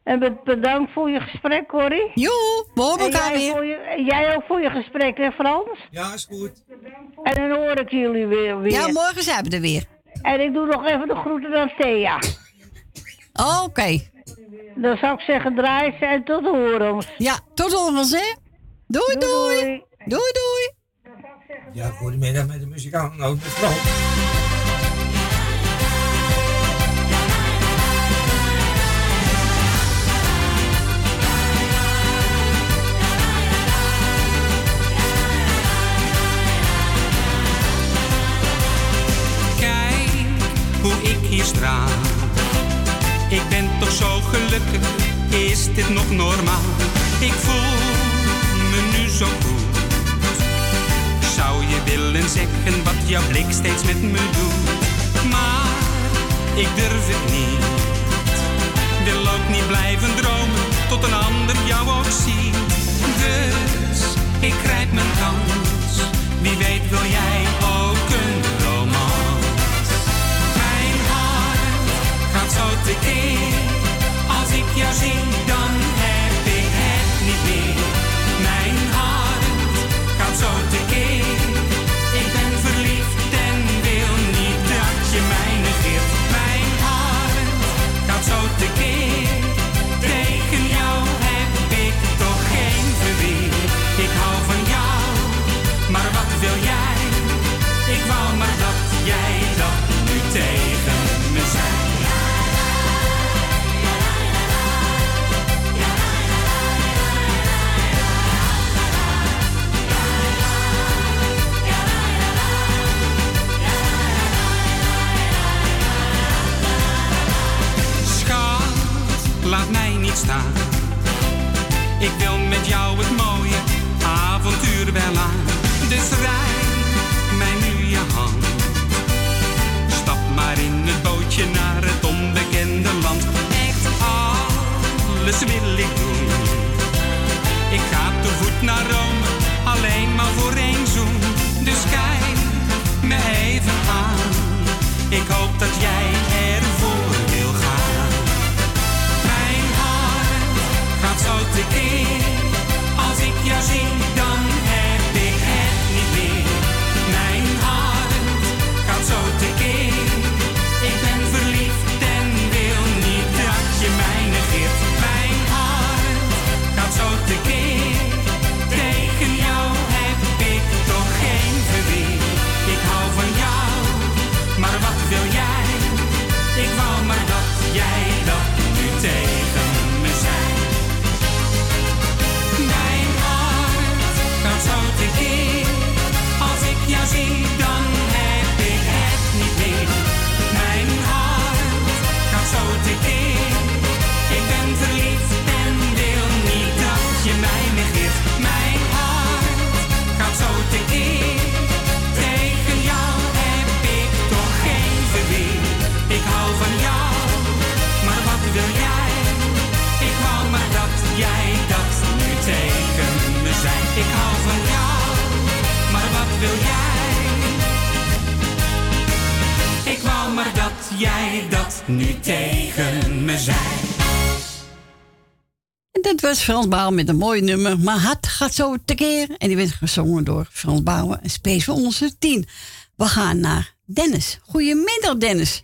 En be- bedankt voor je gesprek, Corrie. Joe, we horen En elkaar jij weer. voor je- jij ook voor je gesprek, hè Frans? Ja, is goed. En dan hoor ik jullie weer. weer. Ja, morgen zijn we er weer. En ik doe nog even de groeten aan Thea. Oké. Dan zou ik zeggen draai ze en tot horens. Ja, tot horens, hè? Doei, doei. Doei, doei. Ja, goedemiddag met de muzikant. Nou, de vrouw. Kijk hoe ik hier straal. Ik ben toch zo gelukkig, is dit nog normaal? Ik voel me nu zo goed. Zou je willen zeggen wat jouw blik steeds met me doet? Maar ik durf het niet. Wil ook niet blijven dromen tot een ander jou ook ziet. Dus ik grijp mijn kans. Wie weet wil jij ook een romans. Mijn hart gaat zo tekeer. Als ik jou zie, dan laat mij niet staan. Ik wil met jou het mooie avontuur wel aan. Dus reik mij nu je hand. Stap maar in het bootje naar het onbekende land. Echt alles wil ik doen. Ik ga te voet naar Rome, alleen maar voor één zoen. Dus kijk me even aan. Ik hoop dat jij ervoor zo tekeer. Als ik jou zie, was Frans Bauer met een mooi nummer. Maar hart gaat zo tekeer. En die werd gezongen door Frans Bauer. En Space voor onze tien. We gaan naar Dennis. Goedemiddag, Dennis.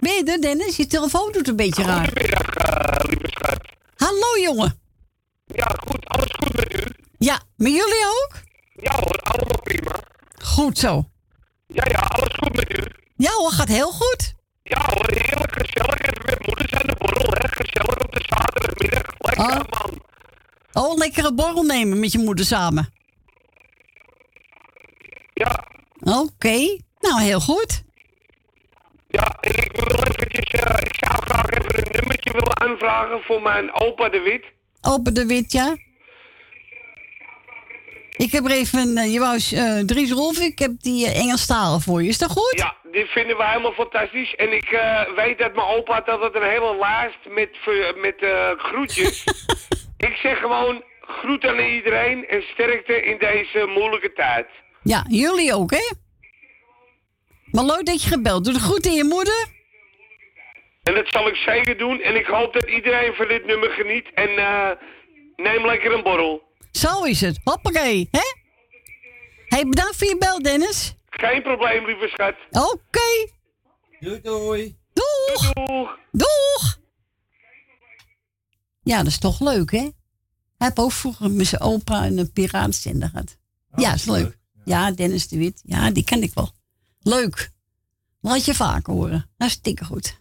Ben je er, Dennis? Je telefoon doet een beetje raar. Goedemiddag, eh, lieve schat. Hallo, jongen. Ja, goed. Alles goed met u? Ja, met jullie ook? Ja hoor, allemaal prima. Goed zo. Ja, ja, alles goed met u? Ja hoor, gaat heel goed. Ja hoor, heerlijk gezellig. Even met moeders aan de borrel, hè. Gezellig op de zaterdagmiddag. Lekker, Oh. man. Oh, een lekkere borrel nemen met je moeder samen. Ja. Oké, nou heel goed. Ja, en ik wil eventjes, eh, ik zou graag even een nummertje willen aanvragen voor mijn opa de Wit. Open de wit, ja. Ik heb er even, eh, je wou eh Dries Rolf, ik heb die uh, Engelstalen voor je. Is dat goed? Ja, die vinden we helemaal fantastisch. En ik eh, weet dat mijn opa had altijd een hele lijst met, met eh, groetjes. ik zeg gewoon groet aan iedereen en sterkte in deze moeilijke tijd. Ja, jullie ook, hè? Maar leuk dat je gebeld. Doe de groet aan je moeder. En dat zal ik zeker doen. En ik hoop dat iedereen van dit nummer geniet. En eh, neem lekker een borrel. Zo is het. Hoppakee, hè? Hey, bedankt voor je bel, Dennis. Geen probleem, lieve schat. Oké. Doei, doei. Doeg. Doeg. Doeg. Ja, dat is toch leuk, hè? Hij heeft ook vroeger met zijn opa een piraatzender gehad. ja, is leuk. Ja, Dennis de Wit. Ja, die ken ik wel. Leuk. Laat je vaak horen. Hartstikke goed.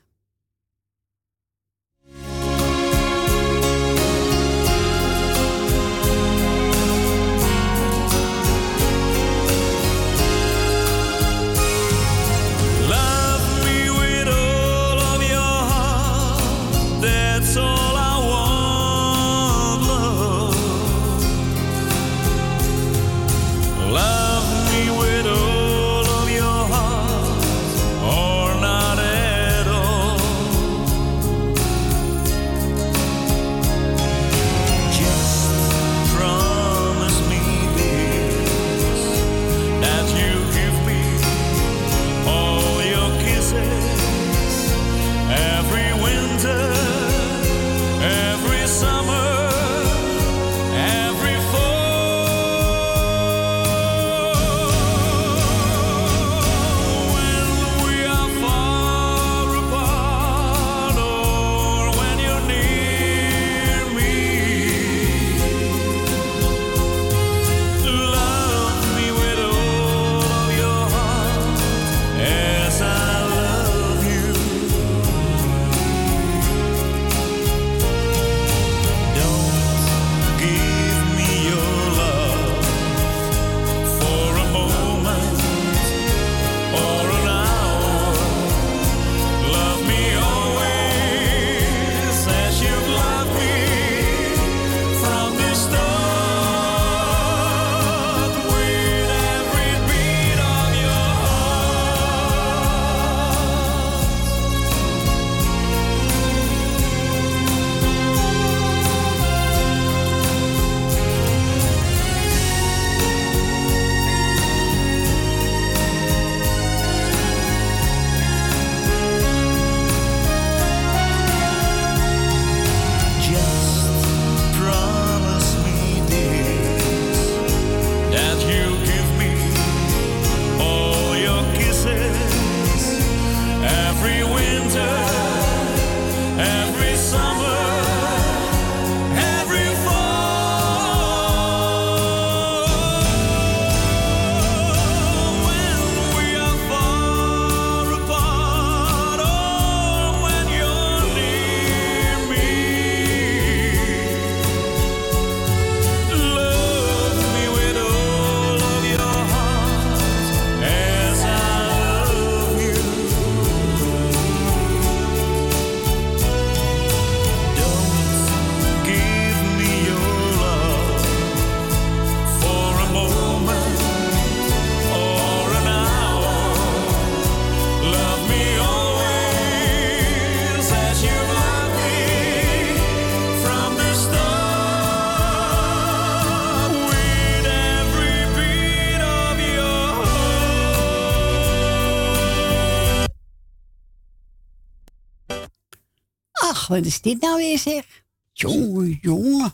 Wat is dit nou weer zeg? Jongen, jongen.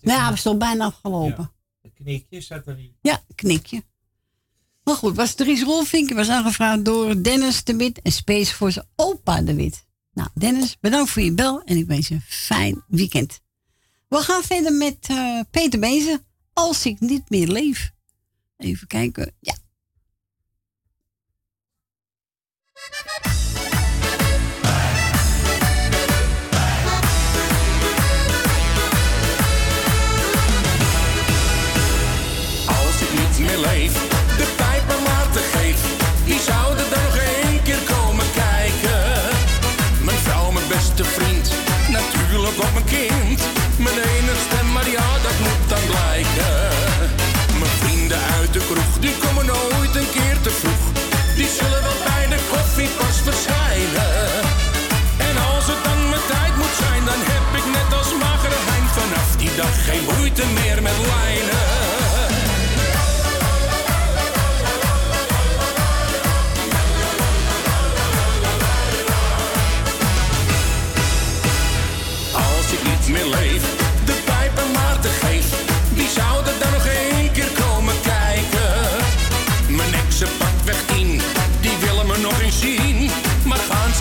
Nou, we zijn bijna afgelopen. Het knikje zat er niet. Ja, knikje. Maar goed, was Dries Rolfink was aangevraagd door Dennis de Wit en Space voor zijn opa de Wit. Nou, Dennis, bedankt voor je bel en ik wens je een fijn weekend. We gaan verder met eh, Peter Bezen. Als ik niet meer leef. Even kijken. Ja. Ik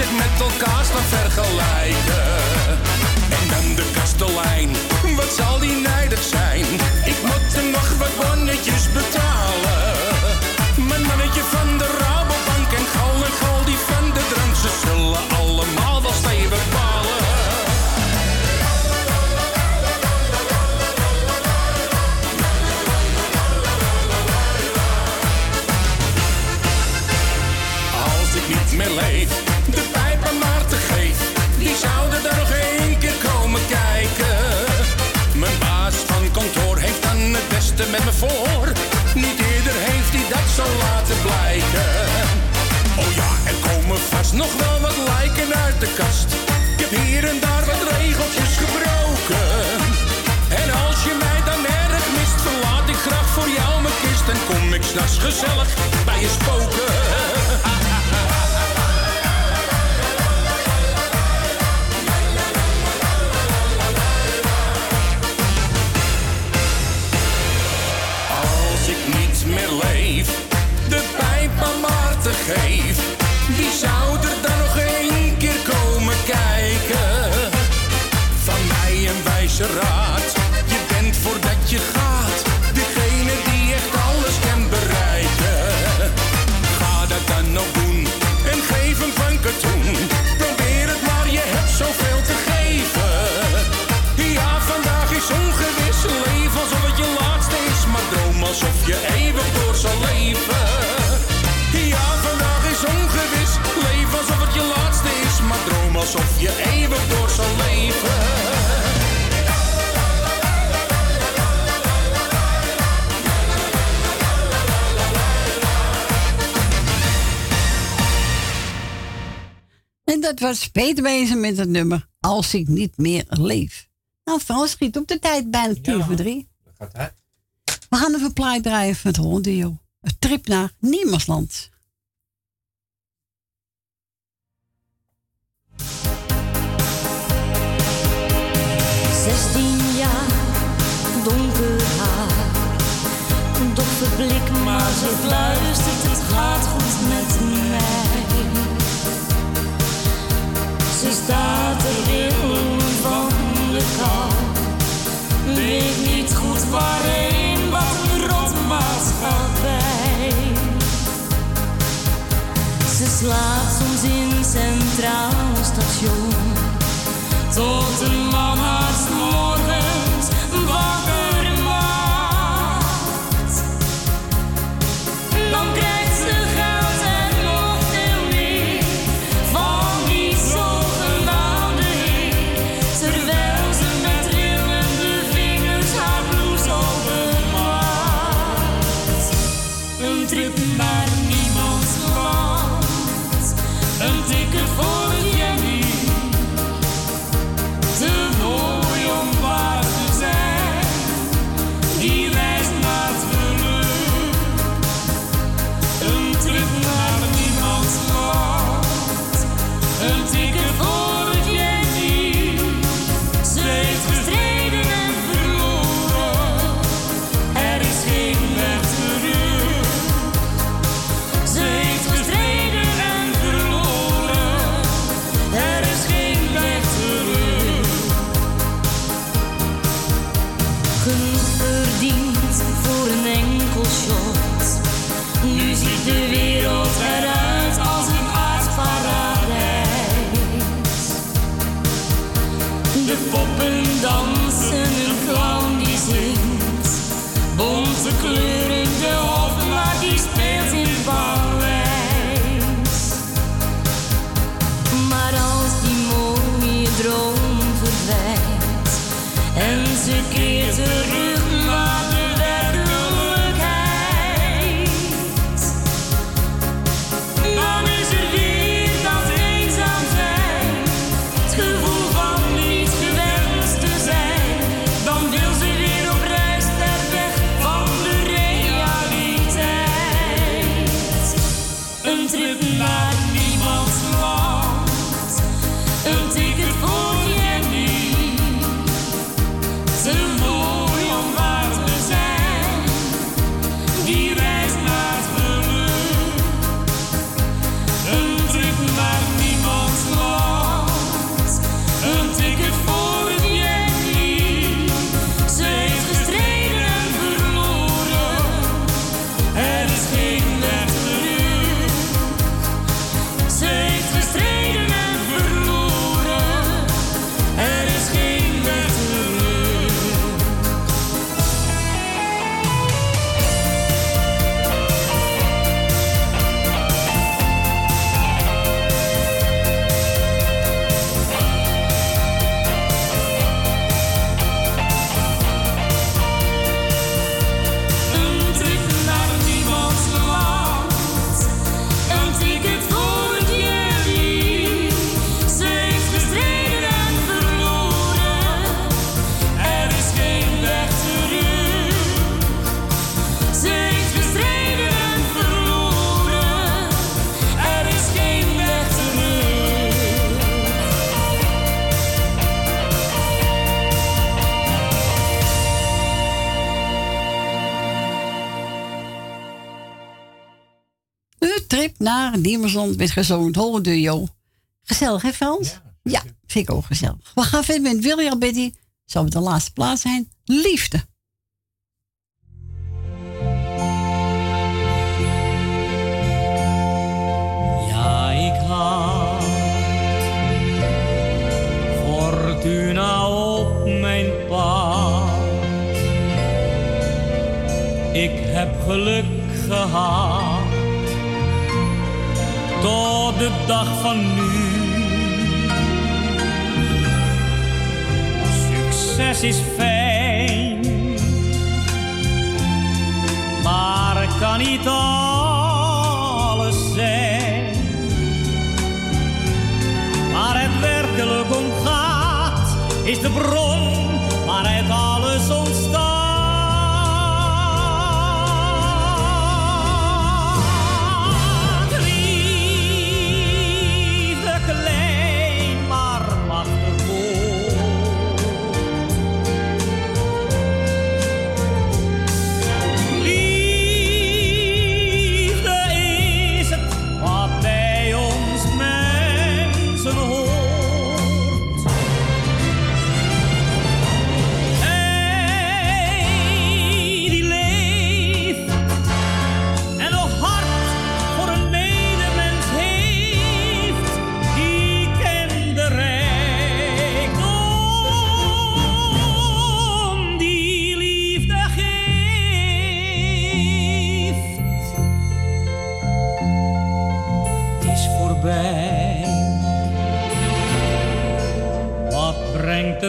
met elkaar staan vergelijken. Vast nog wel wat lijken uit de kast. Ik heb hier en daar wat regeltjes gebroken. En als je mij dan erg mist, verlaat ik graag voor jou mijn kist. En kom ik s'nachts gezellig bij je spoken. Alsof je eeuwig door zal leven. En dat was Peter Bezen met het nummer Als ik niet meer leef. Nou, Frans schiet op de tijd bijna tien voor drie. Gaat uit. We gaan even plaat draaien van het Rondio. Een trip naar Niemersland. Zestien jaar, donker haar, een doffe blik, maar ze fluistert, het gaat goed met mij. Ze staat er in van de kou, weet niet goed waarheen, wat een rotmaatschappij. Ze slaapt soms in Centraal Station tot een man haar naar Diemersland werd gezongen. Holle Duo. Gezellig, hè Frans? Ja, vind ik ook gezellig. We gaan verder met William Betty. Zal het de laatste plaats zijn? Liefde. Ja, ik had Fortuna op mijn pad. Ik heb geluk gehad tot de dag van nu. Succes is fijn, maar kan niet alles zijn. Waar het werkelijk om gaat, is de bron waaruit alles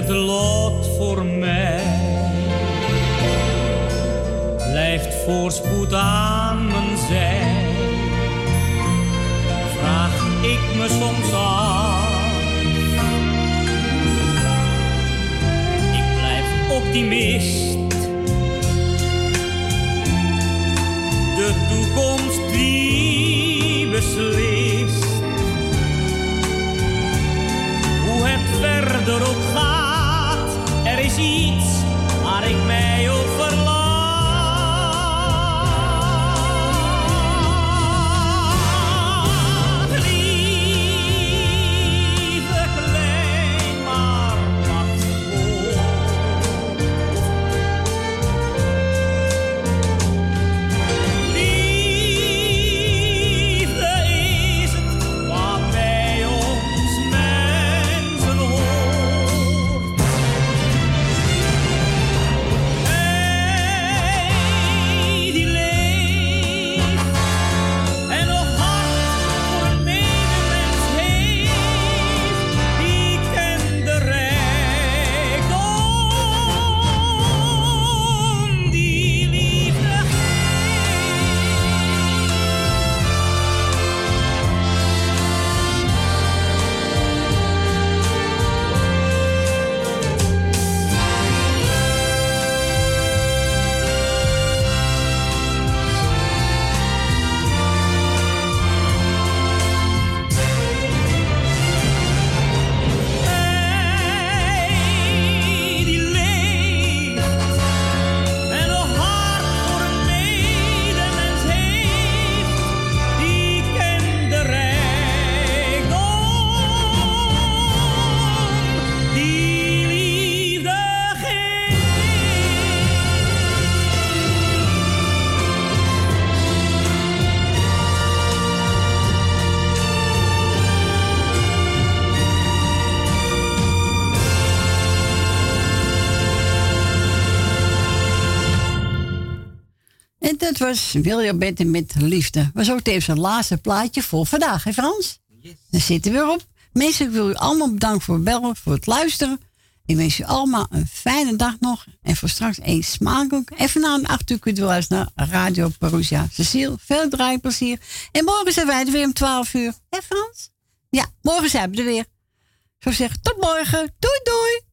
het lot voor mij? Blijft voorspoed aan mijn zij? Vraag ik me soms af. Ik blijf optimist. Ik mij op was William Betty met liefde. Was ook tevens het laatste plaatje voor vandaag, hè Frans? Dan zitten we weer op. Mensen, ik wil u allemaal bedanken voor het bellen, voor het luisteren. Ik wens u allemaal een fijne dag nog. En voor straks een smakelijk. Even na een acht uur kunt u luisteren naar Radio Perusia. Cecile, veel draaiplezier. En morgen zijn wij er weer om 12 uur. Hè Frans? Ja, morgen zijn we er weer. Zou zeggen, tot morgen. Doei doei.